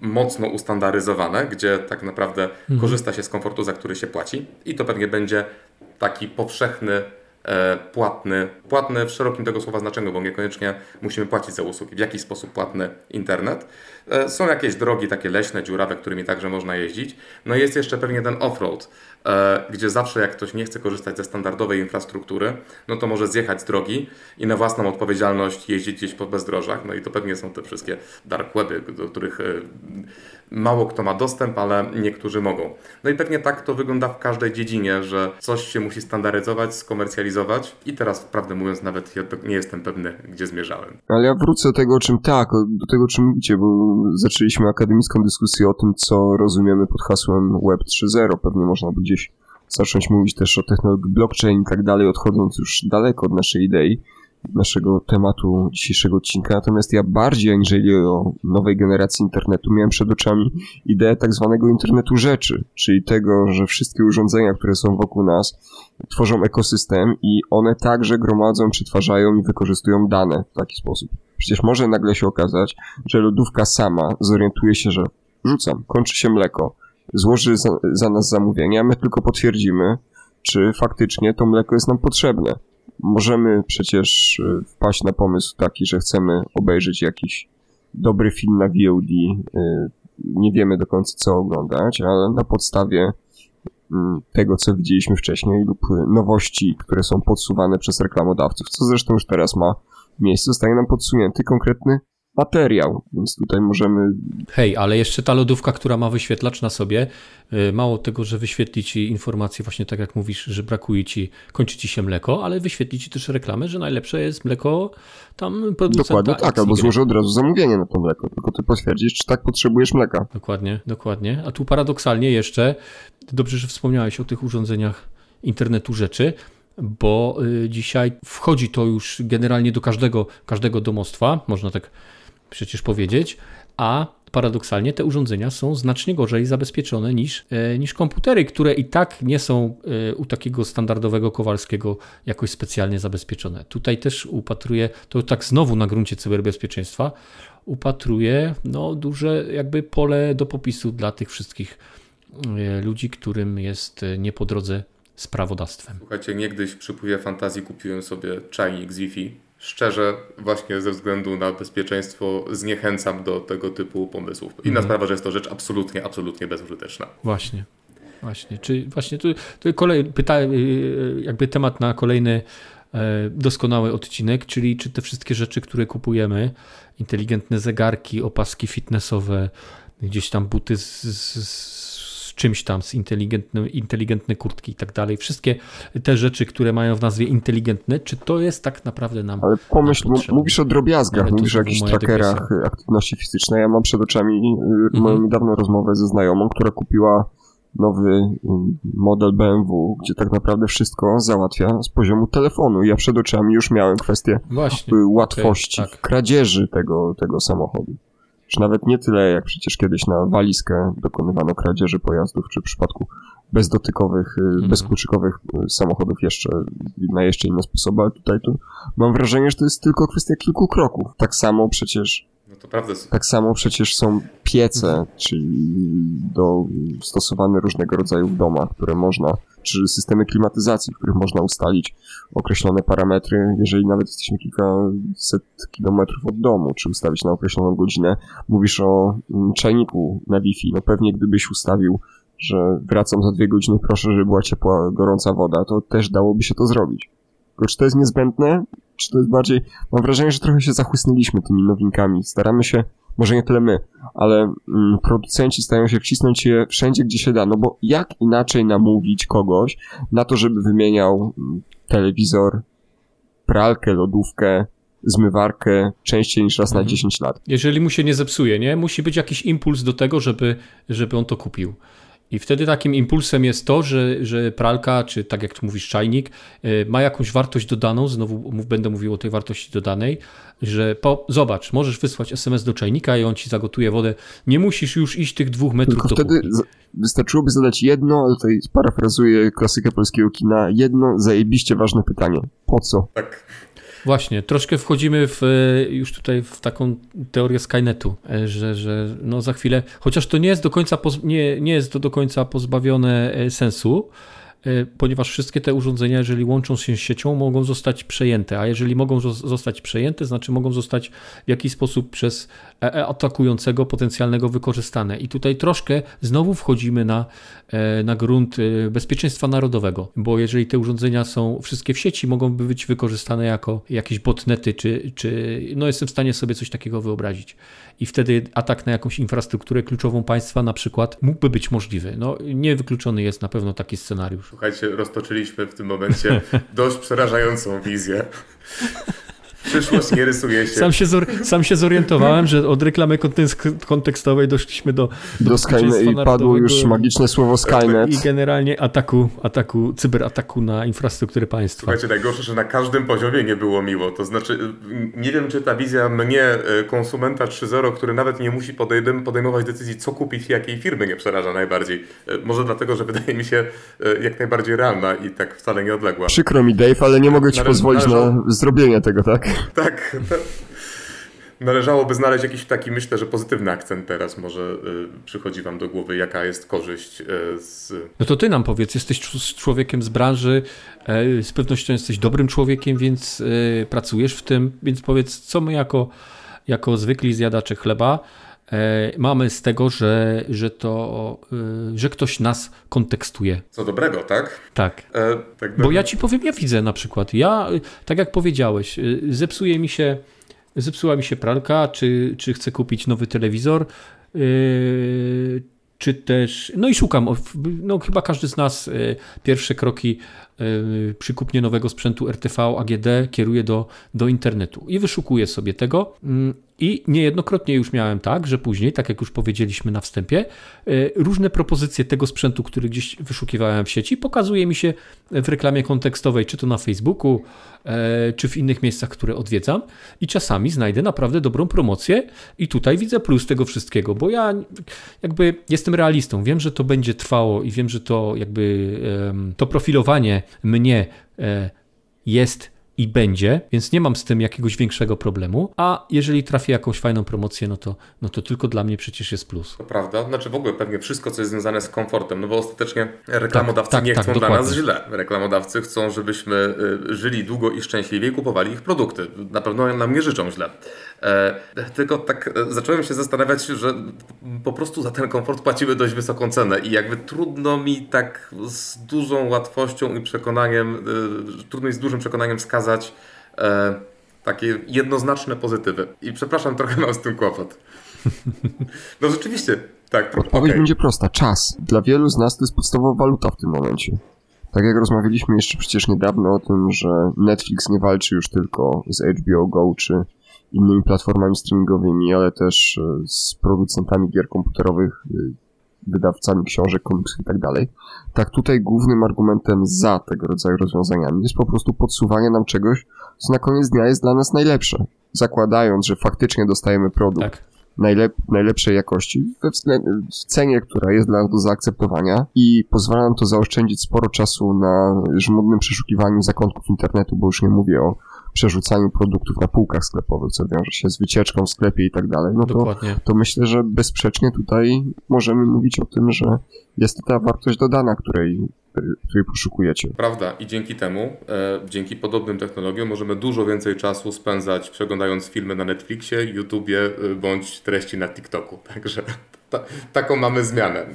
mocno ustandaryzowane, gdzie tak naprawdę mhm. korzysta się z komfortu, za który się płaci i to pewnie będzie taki powszechny E, płatny, płatny w szerokim tego słowa znaczeniu, bo niekoniecznie musimy płacić za usługi, w jakiś sposób płatny internet. E, są jakieś drogi takie leśne, dziurawe, którymi także można jeździć. No i jest jeszcze pewnie ten off-road, e, gdzie zawsze jak ktoś nie chce korzystać ze standardowej infrastruktury, no to może zjechać z drogi i na własną odpowiedzialność jeździć gdzieś po bezdrożach. No i to pewnie są te wszystkie dark weby, do których mało kto ma dostęp, ale niektórzy mogą. No i pewnie tak to wygląda w każdej dziedzinie, że coś się musi standaryzować, skomercjalizować i teraz, prawdę mówiąc, nawet ja nie jestem pewny, gdzie zmierzałem. Ale ja wrócę do tego, o czym tak, do tego, o czym mówicie, bo zaczęliśmy akademicką dyskusję o tym, co rozumiemy pod hasłem Web 3.0. Pewnie można by gdzieś zacząć mówić też o technologii blockchain i tak dalej, odchodząc już daleko od naszej idei naszego tematu dzisiejszego odcinka. Natomiast ja bardziej aniżeli o nowej generacji internetu miałem przed oczami ideę tak zwanego internetu rzeczy, czyli tego, że wszystkie urządzenia, które są wokół nas, tworzą ekosystem i one także gromadzą, przetwarzają i wykorzystują dane w taki sposób. Przecież może nagle się okazać, że lodówka sama zorientuje się, że rzucam, kończy się mleko, złoży za, za nas zamówienie, a my tylko potwierdzimy, czy faktycznie to mleko jest nam potrzebne możemy przecież e, wpaść na pomysł taki, że chcemy obejrzeć jakiś dobry film na VOD. E, nie wiemy do końca co oglądać, ale na podstawie mm, tego, co widzieliśmy wcześniej lub nowości, które są podsuwane przez reklamodawców, co zresztą już teraz ma miejsce, zostaje nam podsunięty konkretny materiał, więc tutaj możemy... Hej, ale jeszcze ta lodówka, która ma wyświetlacz na sobie, y, mało tego, że wyświetli Ci informacje właśnie tak jak mówisz, że brakuje Ci, kończy Ci się mleko, ale wyświetli Ci też reklamę, że najlepsze jest mleko tam producenta Dokładnie tak, albo złoży od razu zamówienie na to mleko, tylko Ty potwierdzisz, czy tak potrzebujesz mleka. Dokładnie, dokładnie. A tu paradoksalnie jeszcze, dobrze, że wspomniałeś o tych urządzeniach internetu rzeczy, bo y, dzisiaj wchodzi to już generalnie do każdego, każdego domostwa, można tak przecież powiedzieć, a paradoksalnie te urządzenia są znacznie gorzej zabezpieczone niż, e, niż komputery, które i tak nie są e, u takiego standardowego Kowalskiego jakoś specjalnie zabezpieczone. Tutaj też upatruję, to tak znowu na gruncie cyberbezpieczeństwa, upatruję no, duże jakby pole do popisu dla tych wszystkich e, ludzi, którym jest nie po drodze z prawodawstwem. Słuchajcie, niegdyś w przypływie fantazji kupiłem sobie czajnik z Wi-Fi szczerze, właśnie ze względu na bezpieczeństwo, zniechęcam do tego typu pomysłów. Inna mhm. sprawa, że jest to rzecz absolutnie, absolutnie bezużyteczna. Właśnie. Właśnie, czy właśnie tu, tu kolej, pyta, y, y, jakby temat na kolejny e, doskonały odcinek, czyli czy te wszystkie rzeczy, które kupujemy, inteligentne zegarki, opaski fitnessowe, gdzieś tam buty z, z, z czymś tam, z inteligentny, inteligentne kurtki i tak dalej. Wszystkie te rzeczy, które mają w nazwie inteligentne, czy to jest tak naprawdę nam Ale pomyśl, nam mówisz o drobiazgach, Ale mówisz o jakichś trackerach aktywności fizycznej. Ja mam przed oczami mhm. moją niedawną rozmowę ze znajomą, która kupiła nowy mm, model BMW, gdzie tak naprawdę wszystko załatwia z poziomu telefonu. Ja przed oczami już miałem kwestię Właśnie, łatwości okay, tak. kradzieży tego, tego samochodu. Już nawet nie tyle, jak przecież kiedyś na walizkę dokonywano kradzieży pojazdów, czy w przypadku bezdotykowych, mm. bezkluczykowych y, samochodów jeszcze na jeszcze inne sposoby, ale tutaj to mam wrażenie, że to jest tylko kwestia kilku kroków. Tak samo przecież to prawda. Tak samo przecież są piece, mhm. czyli do, stosowane różnego rodzaju w domach, które można, czy systemy klimatyzacji, w których można ustalić określone parametry, jeżeli nawet jesteśmy kilkaset kilometrów od domu, czy ustawić na określoną godzinę. Mówisz o mm, czajniku na Wi-Fi. No pewnie gdybyś ustawił, że wracam za dwie godziny, proszę, żeby była ciepła, gorąca woda, to też dałoby się to zrobić. Tylko czy to jest niezbędne? Czy to jest bardziej... Mam wrażenie, że trochę się zachłysnęliśmy tymi nowinkami. Staramy się, może nie tyle my, ale mm, producenci starają się wcisnąć je wszędzie, gdzie się da. No bo jak inaczej namówić kogoś na to, żeby wymieniał mm, telewizor, pralkę, lodówkę, zmywarkę częściej niż raz mhm. na 10 lat. Jeżeli mu się nie zepsuje, nie? Musi być jakiś impuls do tego, żeby, żeby on to kupił. I wtedy takim impulsem jest to, że, że pralka, czy tak jak tu mówisz, czajnik, y, ma jakąś wartość dodaną, znowu będę mówił o tej wartości dodanej, że po, zobacz, możesz wysłać SMS do czajnika i on ci zagotuje wodę. Nie musisz już iść tych dwóch metrów Tylko do wtedy kuchni. wystarczyłoby zadać jedno, ale tutaj parafrazuję klasykę polskiego kina, jedno zajebiście ważne pytanie. Po co? Tak. Właśnie, troszkę wchodzimy w, e, już tutaj w taką teorię Skynetu, e, że, że no za chwilę, chociaż to nie jest do końca, nie, nie jest to do końca pozbawione e, sensu, ponieważ wszystkie te urządzenia, jeżeli łączą się z siecią, mogą zostać przejęte, a jeżeli mogą zostać przejęte, znaczy mogą zostać w jakiś sposób przez atakującego potencjalnego wykorzystane. I tutaj troszkę znowu wchodzimy na E, na grunt e, bezpieczeństwa narodowego, bo jeżeli te urządzenia są wszystkie w sieci, mogą być wykorzystane jako jakieś botnety, czy, czy no jestem w stanie sobie coś takiego wyobrazić. I wtedy atak na jakąś infrastrukturę kluczową państwa na przykład mógłby być możliwy. No niewykluczony jest na pewno taki scenariusz. Słuchajcie, roztoczyliśmy w tym momencie dość przerażającą wizję. Przyszłość nie rysuje się. Sam się, sam się zorientowałem, że od reklamy kontekstowej doszliśmy do... Do, do Skynet i padło już magiczne słowo Skynet. I generalnie ataku, ataku, cyberataku na infrastrukturę państwa. Słuchajcie, najgorsze, że na każdym poziomie nie było miło. To znaczy, nie wiem, czy ta wizja mnie, e, konsumenta 3.0, który nawet nie musi podejmować decyzji, co kupić jakiej firmy, nie przeraża najbardziej. E, może dlatego, że wydaje mi się e, jak najbardziej realna i tak wcale nie odległa. Przykro mi, Dave, ale nie mogę ci pozwolić na zrobienie tego, tak? tak. Należałoby znaleźć jakiś taki, myślę, że pozytywny akcent teraz może y, przychodzi wam do głowy, jaka jest korzyść y, z... No to ty nam powiedz, jesteś człowiekiem z branży, y, z pewnością jesteś dobrym człowiekiem, więc y, pracujesz w tym, więc powiedz, co my jako, jako zwykli zjadacze chleba e, mamy z tego, że, że to, y, że ktoś nas kontekstuje. Co dobrego, tak? Tak. E, tak Bo ja ci powiem, ja widzę na przykład, ja, tak jak powiedziałeś, y, zepsuje mi się, zepsuła mi się pralka, czy, czy chcę kupić nowy telewizor, yy, czy też, no i szukam, no chyba każdy z nas pierwsze kroki przy kupnie nowego sprzętu RTV AGD kieruje do, do internetu i wyszukuje sobie tego mm, i niejednokrotnie już miałem tak, że później, tak jak już powiedzieliśmy na wstępie, e, różne propozycje tego sprzętu, który gdzieś wyszukiwałem w sieci, pokazuje mi się w reklamie kontekstowej, czy to na Facebooku, e, czy w innych miejscach, które odwiedzam. I czasami znajdę naprawdę dobrą promocję, i tutaj widzę plus tego wszystkiego, bo ja jakby jestem realistą. Wiem, że to będzie trwało i wiem, że to jakby to profilowanie mnie e, jest i będzie, więc nie mam z tym jakiegoś większego problemu, a jeżeli trafię jakąś fajną promocję, no to, no to tylko dla mnie przecież jest plus. To prawda, znaczy w ogóle pewnie wszystko, co jest związane z komfortem, no bo ostatecznie reklamodawcy tak, tak, nie tak, chcą tak, dla nas źle. Reklamodawcy chcą, żebyśmy y, żyli długo i szczęśliwie i kupowali ich produkty. Na pewno nam nie życzą źle. E, tylko tak e, zacząłem się zastanawiać, że po prostu za ten komfort płacimy dość wysoką cenę i jakby trudno mi tak z dużą łatwością i przekonaniem, e, trudno mi z dużym przekonaniem wskazać takie jednoznaczne pozytywy. I przepraszam, trochę mam z tym kłopot. No rzeczywiście, Tak, Odpowiedź okej. będzie prosta. Czas. Dla wielu z nas to jest podstawowa waluta w tym momencie. Tak jak rozmawialiśmy jeszcze przecież niedawno o tym, że Netflix nie walczy już tylko z HBO Go czy innymi platformami streamingowymi, ale też e, z producentami gier komputerowych, e, wydawcami książek, komiksów i tak dalej. Tak tutaj głównym argumentem za tego rodzaju rozwiązaniami jest po prostu podsuwanie nam czegoś, co na koniec dnia jest dla nas najlepsze. Zakładając, że faktycznie dostajemy produkt, Tak. najlep najlepszej jakości we w cenie, która jest dla nas do zaakceptowania i pozwala nam to zaoszczędzić sporo czasu na żmudnym przeszukiwaniu zakątków internetu, bo już nie mówię o przerzucaniu produktów na półkach sklepowych, co wiąże się z wycieczką w sklepie i tak dalej, no to, Dokładnie. to myślę, że bezsprzecznie tutaj możemy mówić o tym, że jest to ta wartość dodana, której, której poszukujecie. Prawda. I dzięki temu, e, dzięki podobnym technologiom, możemy dużo więcej czasu spędzać przeglądając filmy na Netflixie, YouTubie e, bądź treści na TikToku. Także ta, taką mamy zmianę.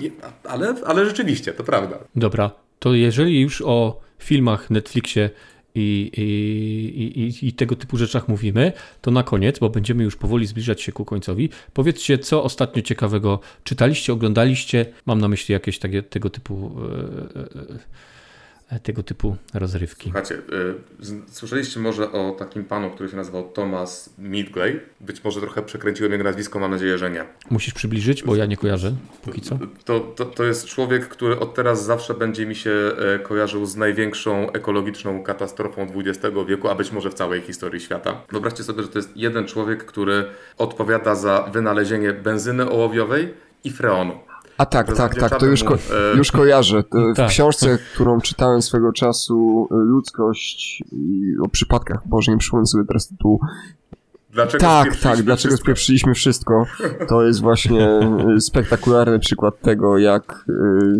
Ale, ale rzeczywiście, to prawda. Dobra, to jeżeli już o filmach, Netflixie i, i, i, i tego typu rzeczach mówimy, to na koniec, bo będziemy już powoli zbliżać się ku końcowi, powiedzcie, co ostatnio ciekawego czytaliście, oglądaliście. Mam na myśli jakieś takie, tego typu e, e, e, tego typu rozrywki. Słuchajcie, y, słyszeliście może o takim panu, który się nazywał Thomas Midgley? Być może trochę przekręciłem jego nazwisko, mam nadzieję, że nie. Musisz przybliżyć, bo ja nie kojarzę póki co. To, to, to jest człowiek, który od teraz zawsze będzie mi się e, kojarzył z największą ekologiczną katastrofą XX wieku, a być może w całej historii świata. Wyobraźcie sobie, że to jest jeden człowiek, który odpowiada za wynalezienie benzyny ołowiowej i freonu. A tak, tak, tak, to już, ko e, już kojarzę. To W Tak. książce, którą czytałem swego czasu, y, Ludzkość i o przypadkach, Boże, nie przypomnę sobie teraz tytułu. Dlaczego Tak, tak, dlaczego spieprzyliśmy wszystko. To jest właśnie spektakularny przykład tego, jak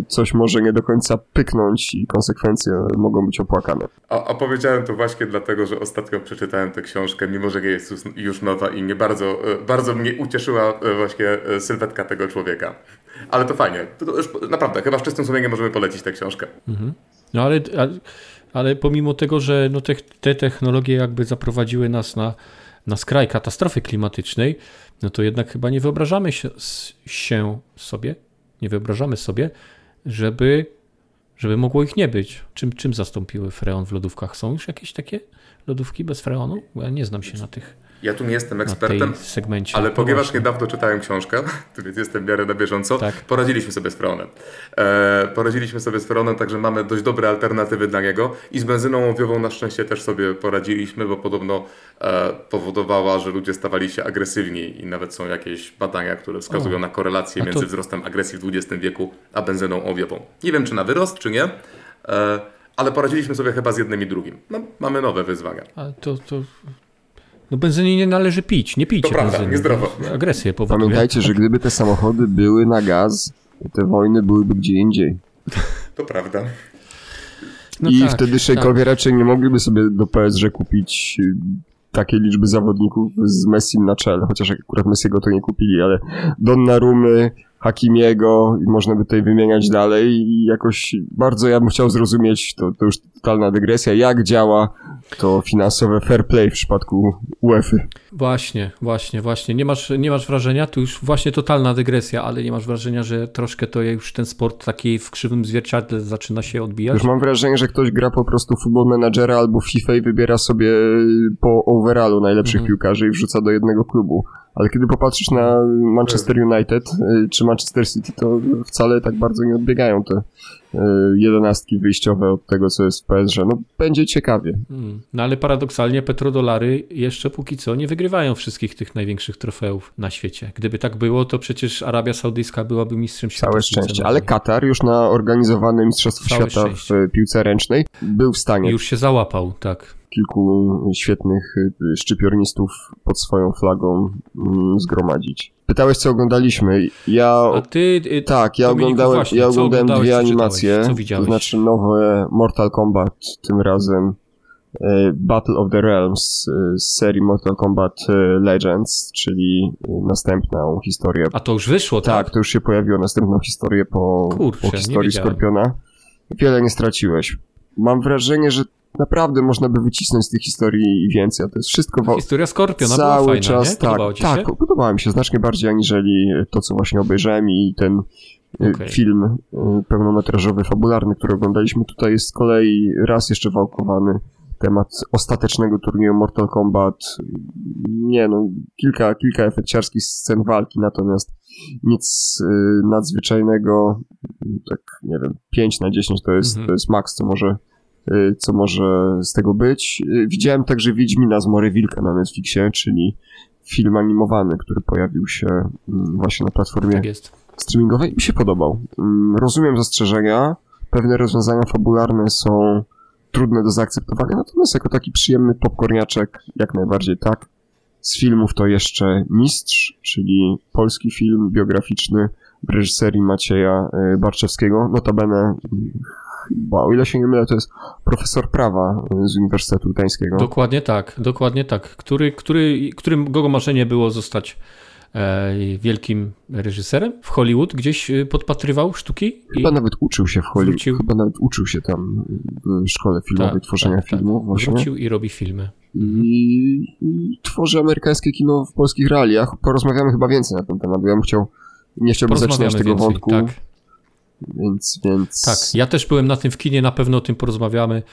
coś może nie do końca pyknąć i konsekwencje mogą być opłakane. A, a powiedziałem to właśnie dlatego, że ostatnio przeczytałem tę książkę, mimo że jest już- nowa i nie bardzo, e, bardzo mnie ucieszyła e, właśnie e, sylwetka tego człowieka. Ale to fajnie. To, to już naprawdę, chyba z czystym sumieniem możemy polecić tę książkę. No ale, ale, ale pomimo tego, że no te, te technologie jakby zaprowadziły nas na, na skraj katastrofy klimatycznej, no to jednak chyba nie wyobrażamy się, się sobie, nie wyobrażamy sobie, żeby, żeby mogło ich nie być. Czym, czym zastąpiły freon w lodówkach? Są już jakieś takie lodówki bez freonu? Bo ja nie znam się na tych, Ja tu nie jestem ekspertem, ale ponieważ właśnie. niedawno czytałem książkę, więc jestem w miarę na bieżąco, Tak. poradziliśmy sobie z freonem. E, poradziliśmy sobie z freonem, także mamy dość dobre alternatywy dla niego i z benzyną owiową na szczęście też sobie poradziliśmy, bo podobno e, powodowała, że ludzie stawali się agresywni i nawet są jakieś badania, które wskazują O. na korelację to- między wzrostem agresji w XX wieku a benzyną owiową. Nie wiem, czy na wyrost, czy nie, e, ale poradziliśmy sobie chyba z jednym i drugim. No, mamy nowe wyzwania. A to, to... No benzyny nie należy pić, nie pijcie To prawda, benzyny. niezdrowo. Agresję powoduje. Pamiętajcie, że gdyby te samochody były na gaz, te wojny byłyby gdzie indziej. To prawda. No I tak, wtedy szejkowie raczej nie mogliby sobie do PSG kupić y, takiej liczby zawodników z Messim na czele, chociaż akurat Messiego to nie kupili, ale Donnarumy, Hakimiego i można by tutaj wymieniać dalej i jakoś bardzo ja bym chciał zrozumieć, to, to już totalna dygresja, jak działa to finansowe fair play w przypadku UEFA. Właśnie, właśnie, właśnie. Nie masz, nie masz wrażenia, tu już właśnie totalna dygresja, ale nie masz wrażenia, że troszkę to już ten sport taki w krzywym zwierciadle zaczyna się odbijać? Już mam wrażenie, że ktoś gra po prostu Football Managera albo FIFA i wybiera sobie po overallu najlepszych Mhm. piłkarzy i wrzuca do jednego klubu. Ale kiedy popatrzysz na Manchester United y, czy Manchester City, to wcale tak bardzo nie odbiegają te y, jedenastki wyjściowe od tego, co jest w PSG. No, będzie ciekawie. Mm. No ale paradoksalnie petrodolary jeszcze póki co nie wygrywają wszystkich tych największych trofeów na świecie. Gdyby tak było, to przecież Arabia Saudyjska byłaby mistrzem świata. Całe szczęście. Ale Katar już na organizowane Mistrzostwa Całe Świata szczęście. w piłce ręcznej był w stanie Już się załapał, tak. Kilku świetnych y, szczypiornistów pod swoją flagą mm, zgromadzić. Pytałeś, co oglądaliśmy. Ja A ty, y, Tak, ja Dominiku, oglądałem, właśnie, ja oglądałem dwie animacje, to znaczy nowe Mortal Kombat, tym razem e, Battle of the Realms e, z serii Mortal Kombat e, Legends, czyli e, następną historię. a to już wyszło, tak? Tak, to już się pojawiło, następną historię po, Kurczę, po historii. Skorpiona. Wiele nie straciłeś. Mam wrażenie, że naprawdę można by wycisnąć z tych historii więcej, a to jest wszystko... Historia Skorpiona cały była fajna, czas, nie? Podobało tak, ci tak, się? podobała mi się znacznie bardziej aniżeli to, co właśnie obejrzałem i ten y, Okej. film y, pełnometrażowy, fabularny, który oglądaliśmy tutaj jest z kolei raz jeszcze wałkowany temat ostatecznego turnieju Mortal Kombat. Nie no, kilka, kilka efekciarskich scen walki, natomiast nic y, nadzwyczajnego, tak nie wiem, 5 na 10 to jest, Mhm. to jest maks, co może co może z tego być. Y, Widziałem także Wiedźmina z Mory Wilka na Netflixie, czyli film animowany, który pojawił się mm, właśnie na platformie Tak streamingowej. Mi się podobał. Mm, Rozumiem zastrzeżenia, pewne rozwiązania fabularne są trudne do zaakceptowania, natomiast jako taki przyjemny popcorniaczek jak najbardziej tak. Z filmów to jeszcze Mistrz, czyli polski film biograficzny w reżyserii Macieja y, Barczewskiego. Notabene, mm, chyba, o ile się nie mylę, to jest profesor prawa z Uniwersytetu Gdańskiego. Dokładnie tak, dokładnie tak. Który, który, którym go marzenie było zostać e, wielkim reżyserem w Hollywood, gdzieś e, podpatrywał sztuki i Chyba nawet uczył się w Hollywood, wrócił. chyba nawet uczył się tam w szkole filmowej tworzenia filmów właśnie. wrócił i robi filmy. I, i tworzy amerykańskie kino w polskich realiach. Porozmawiamy chyba więcej na ten temat, bo ja bym chciał, nie chciałbym zaczynać tego więcej, wątku, tak. Więc, więc... Tak, ja też byłem na tym w kinie, na pewno o tym porozmawiamy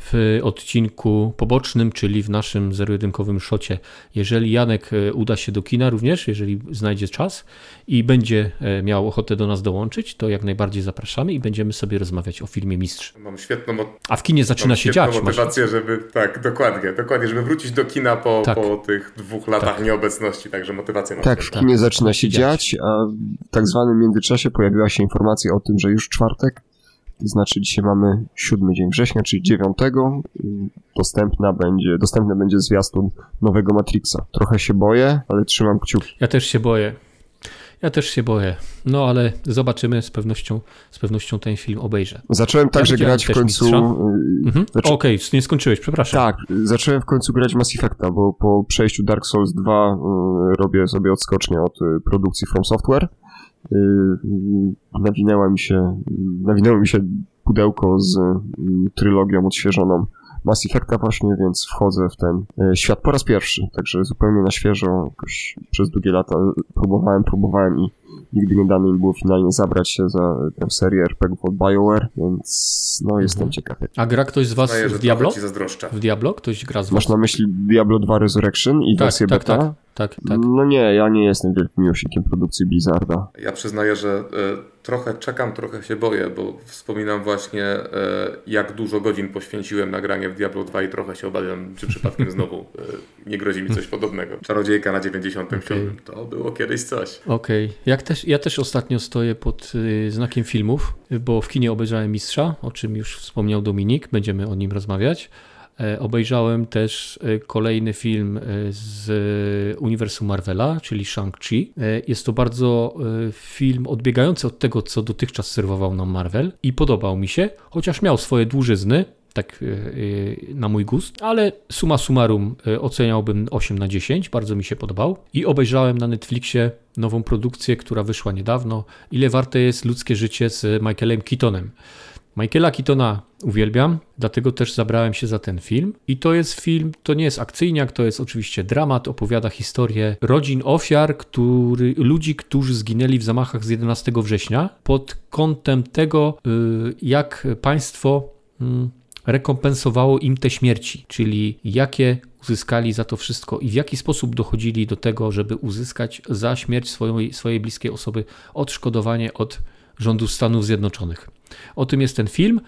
w odcinku pobocznym, czyli w naszym zero-jedynkowym szocie. Jeżeli Janek e, uda się do kina również, jeżeli znajdzie czas i będzie e, miał ochotę do nas dołączyć, to jak najbardziej zapraszamy i będziemy sobie rozmawiać o filmie Mistrz. Mam świetną, A w kinie zaczyna mam się dziać. masz- motywację, żeby, tak, dokładnie, dokładnie, żeby wrócić do kina po, Tak. po tych dwóch latach Tak. nieobecności, także motywację mam. Tak, w kinie zaczyna się dziać, a w tak zwanym międzyczasie pojawiła się informacja o tym, że już czwartek, to znaczy dzisiaj mamy siódmy dzień września, czyli dziewiątego, y, dostępna będzie, dostępny będzie zwiastun nowego Matrixa. Trochę się boję, ale trzymam kciuki. Ja też się boję. Ja też się boję. No ale zobaczymy, z pewnością, z pewnością ten film obejrzę. Zacząłem także widziałem grać w końcu... Y, Mhm. Znaczy- Okej, nie skończyłeś, przepraszam. Tak, zacząłem w końcu grać Mass Effecta, bo po przejściu Dark Souls 2 y, robię sobie odskocznię od y, produkcji From Software. Y, y, nawinęła mi się, nawinęło mi się pudełko z y, trylogią odświeżoną Mass Effecta właśnie, więc wchodzę w ten y, świat po raz pierwszy, także zupełnie na świeżo, jakoś przez długie lata próbowałem, próbowałem i nigdy nie dane mi było finalnie zabrać się za tę serię RPGów od BioWare, więc no jestem Mhm. ciekaw. A gra ktoś z was w Diablo? W Diablo? Ktoś gra z was? Masz na myśli Diablo 2 Resurrection i Tak, wersję tak, beta? tak, tak, tak. No nie, ja nie jestem wielkim miłośnikiem produkcji Blizzarda. Ja przyznaję, że e, trochę czekam, trochę się boję, bo wspominam właśnie, e, jak dużo godzin poświęciłem na granie w Diablo 2 i trochę się obawiam, czy przypadkiem znowu e, nie grozi mi coś podobnego. Czarodziejka na 97. Okej. To było kiedyś coś. Okej, Jak też, ja też ostatnio stoję pod y, znakiem filmów, bo w kinie obejrzałem Mistrza, o czym już wspomniał Dominik, będziemy o nim rozmawiać. E, obejrzałem też e, kolejny film e, z uniwersum Marvela, czyli Shang-Chi. Jest to bardzo film odbiegający od tego, co dotychczas serwował nam Marvel i podobał mi się, chociaż miał swoje dłużyzny, tak na mój gust, ale summa summarum oceniałbym 8 na 10, bardzo mi się podobał. I obejrzałem na Netflixie nową produkcję, która wyszła niedawno. Ile warte jest ludzkie życie z Michaelem Keatonem. Michaela Keatona uwielbiam, dlatego też zabrałem się za ten film. I to jest film, to nie jest akcyjniak, to jest oczywiście dramat, opowiada historię rodzin ofiar, który, ludzi, którzy zginęli w zamachach z 11 września, pod kątem tego, y, jak państwo mm, rekompensowało im te śmierci, czyli jakie uzyskali za to wszystko i w jaki sposób dochodzili do tego, żeby uzyskać za śmierć swojej, swojej bliskiej osoby odszkodowanie od rządu Stanów Zjednoczonych. O tym jest ten film.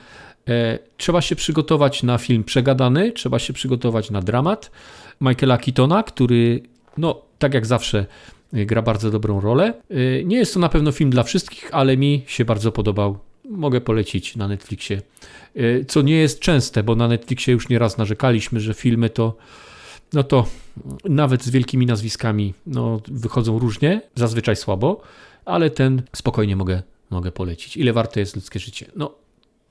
E, trzeba się przygotować na film przegadany, trzeba się przygotować na dramat Michaela Keatona, który, no, tak jak zawsze, y, gra bardzo dobrą rolę. Y, Nie jest to na pewno film dla wszystkich, ale mi się bardzo podobał. Mogę polecić na Netflixie. Co nie jest częste, bo na Netflixie już nieraz narzekaliśmy, że filmy to, no to nawet z wielkimi nazwiskami no, wychodzą różnie, zazwyczaj słabo, ale ten spokojnie mogę, mogę polecić. Ile warte jest ludzkie życie? No,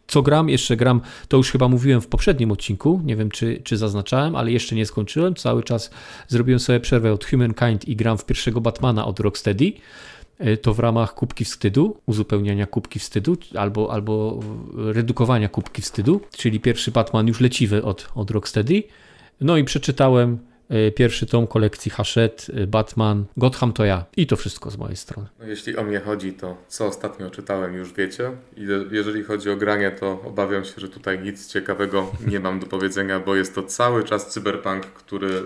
co gram? Jeszcze gram, to już chyba mówiłem w poprzednim odcinku, nie wiem czy, czy zaznaczałem, ale jeszcze nie skończyłem. Cały czas zrobiłem sobie przerwę od Humankind i gram w pierwszego Batmana od Rocksteady. e, to w ramach kubki wstydu, uzupełniania kubki wstydu albo, albo redukowania kubki wstydu, czyli pierwszy Batman już leciwy od, od Rocksteady. No i przeczytałem pierwszy tom kolekcji Hachette, Batman, Gotham to ja. I to wszystko z mojej strony. No, jeśli o mnie chodzi, to co ostatnio czytałem już wiecie. Jeżeli chodzi o granie, to obawiam się, że tutaj nic ciekawego nie mam do powiedzenia, bo jest to cały czas cyberpunk, który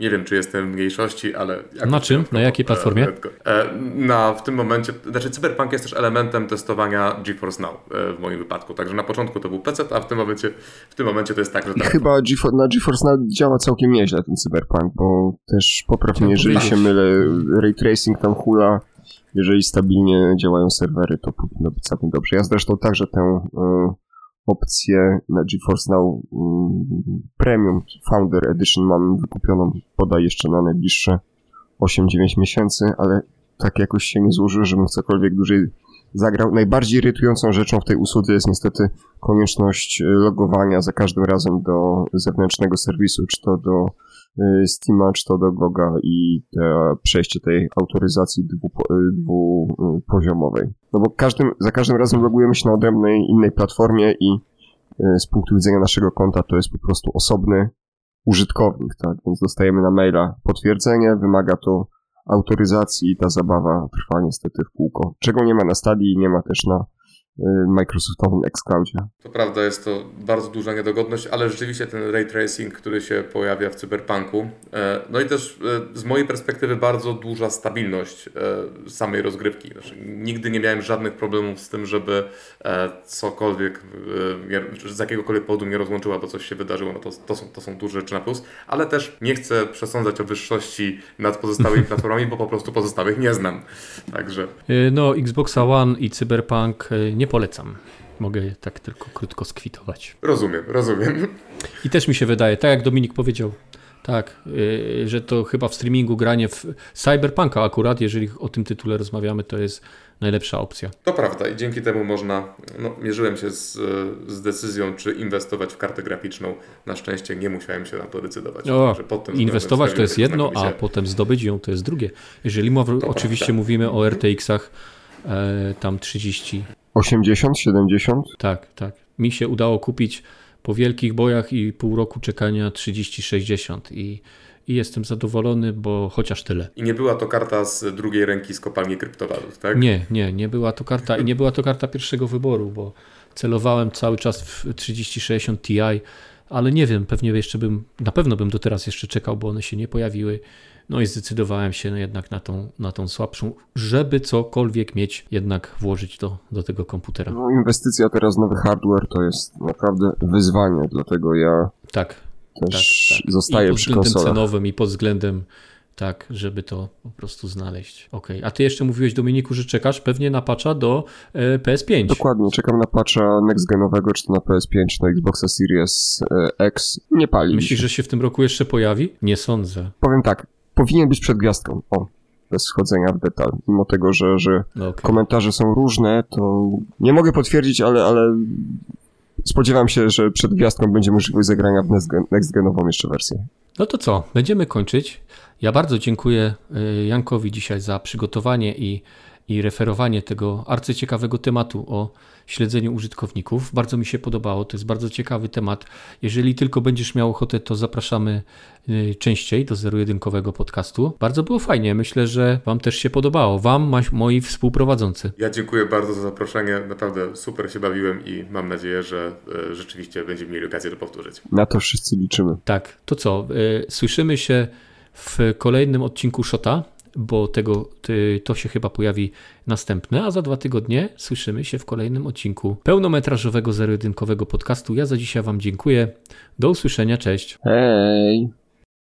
nie wiem, czy jestem w mniejszości, ale... Na czym? Na jakiej platformie? E, na, w tym momencie, znaczy Cyberpunk jest też elementem testowania GeForce Now e, w moim wypadku, także na początku to był PC, a w tym momencie, w tym momencie to jest tak, że... Tak. Chyba GeForce, na GeForce Now działa całkiem nieźle ten Cyberpunk, bo też poprawnie, jeżeli się mylę, ray tracing tam hula, jeżeli stabilnie działają serwery, to powinno być całkiem dobrze. Ja zresztą także tę... Y opcję na GeForce Now mm, Premium Founder Edition mam wykupioną podaj jeszcze na najbliższe 8-9 miesięcy, ale tak jakoś się nie złożyło, żebym cokolwiek dłużej zagrał. Najbardziej irytującą rzeczą w tej usłudze jest niestety konieczność logowania za każdym razem do zewnętrznego serwisu, czy to do Steama, czy to do Goga i te przejście tej autoryzacji dwupoziomowej. No bo każdym, za każdym razem logujemy się na odrębnej innej platformie i y, z punktu widzenia naszego konta to jest po prostu osobny użytkownik, tak? Więc dostajemy na maila potwierdzenie, wymaga to autoryzacji i ta zabawa trwa niestety w kółko. Czego nie ma na stadii i nie ma też na Y, Microsoftowym xCloudzie. To prawda, jest to bardzo duża niedogodność, ale rzeczywiście ten ray tracing, który się pojawia w cyberpunku, e, no i też e, z mojej perspektywy bardzo duża stabilność e, samej rozgrywki. Znaczy, nigdy nie miałem żadnych problemów z tym, żeby cokolwiek, z jakiegokolwiek powodu mnie rozłączyła, bo coś się wydarzyło, no to, to, są, to są duże rzeczy na plus, ale też nie chcę przesądzać o wyższości nad pozostałymi platformami, bo po prostu pozostałych nie znam. Także. No, Xbox One i Cyberpunk nie nie polecam. Mogę tak tylko krótko skwitować. Rozumiem, rozumiem. I też mi się wydaje, tak jak Dominik powiedział, tak, yy, że to chyba w streamingu granie w Cyberpunka akurat, jeżeli o tym tytule rozmawiamy, to jest najlepsza opcja. To prawda i dzięki temu można, no, mierzyłem się z, z decyzją, czy inwestować w kartę graficzną. Na szczęście nie musiałem się na to decydować. O, inwestować to jest jedno, a potem zdobyć ją to jest drugie. Jeżeli mowa, oczywiście prawda. mówimy o RTX-ach, e, tam 30 80, 70? Tak, tak. Mi się udało kupić po wielkich bojach i pół roku czekania 30-60 i, i jestem zadowolony, bo chociaż tyle. I nie była to karta z drugiej ręki z kopalni kryptowalut, tak? Nie, nie, nie była to karta i nie była to karta pierwszego wyboru, bo celowałem cały czas w 3060 Ti, ale nie wiem, pewnie jeszcze bym, na pewno bym do teraz jeszcze czekał, bo one się nie pojawiły. No i zdecydowałem się jednak na tą, na tą słabszą, żeby cokolwiek mieć, jednak włożyć do, do tego komputera. No inwestycja teraz w nowy hardware to jest naprawdę wyzwanie, dlatego ja tak, też tak, tak. zostaję I pod względem cenowym i pod względem tak, żeby to po prostu znaleźć. Ok, a ty jeszcze mówiłeś Dominiku, że czekasz pewnie na patcha do e, PS5. Dokładnie, czekam na patcha next genowego, czy to na PS5, na Xboxa Series e, X. Nie pali. Myślisz, że się w tym roku jeszcze pojawi? Nie sądzę. Powiem tak, powinien być przed gwiazdką. O, bez wchodzenia w detal. Mimo tego, że, że okay. komentarze są różne, to nie mogę potwierdzić, ale, ale spodziewam się, że przed gwiazdką będzie możliwość zagrania w next-genową jeszcze wersję. No to co, będziemy kończyć. Ja bardzo dziękuję y, Jankowi dzisiaj za przygotowanie i, i referowanie tego arcyciekawego tematu o śledzeniu użytkowników. Bardzo mi się podobało, to jest bardzo ciekawy temat. Jeżeli tylko będziesz miał ochotę, to zapraszamy y, częściej do zero-jedynkowego podcastu. Bardzo było fajnie, myślę, że Wam też się podobało. Wam, moi współprowadzący. Ja dziękuję bardzo za zaproszenie, naprawdę super się bawiłem i mam nadzieję, że y, rzeczywiście będziemy mieli okazję to powtórzyć. Na to wszyscy liczymy. Tak, to co, y, słyszymy się w kolejnym odcinku Shota bo tego, to się chyba pojawi następne, a za dwa tygodnie słyszymy się w kolejnym odcinku pełnometrażowego, zero podcastu. Ja za dzisiaj Wam dziękuję. Do usłyszenia, cześć. Hej!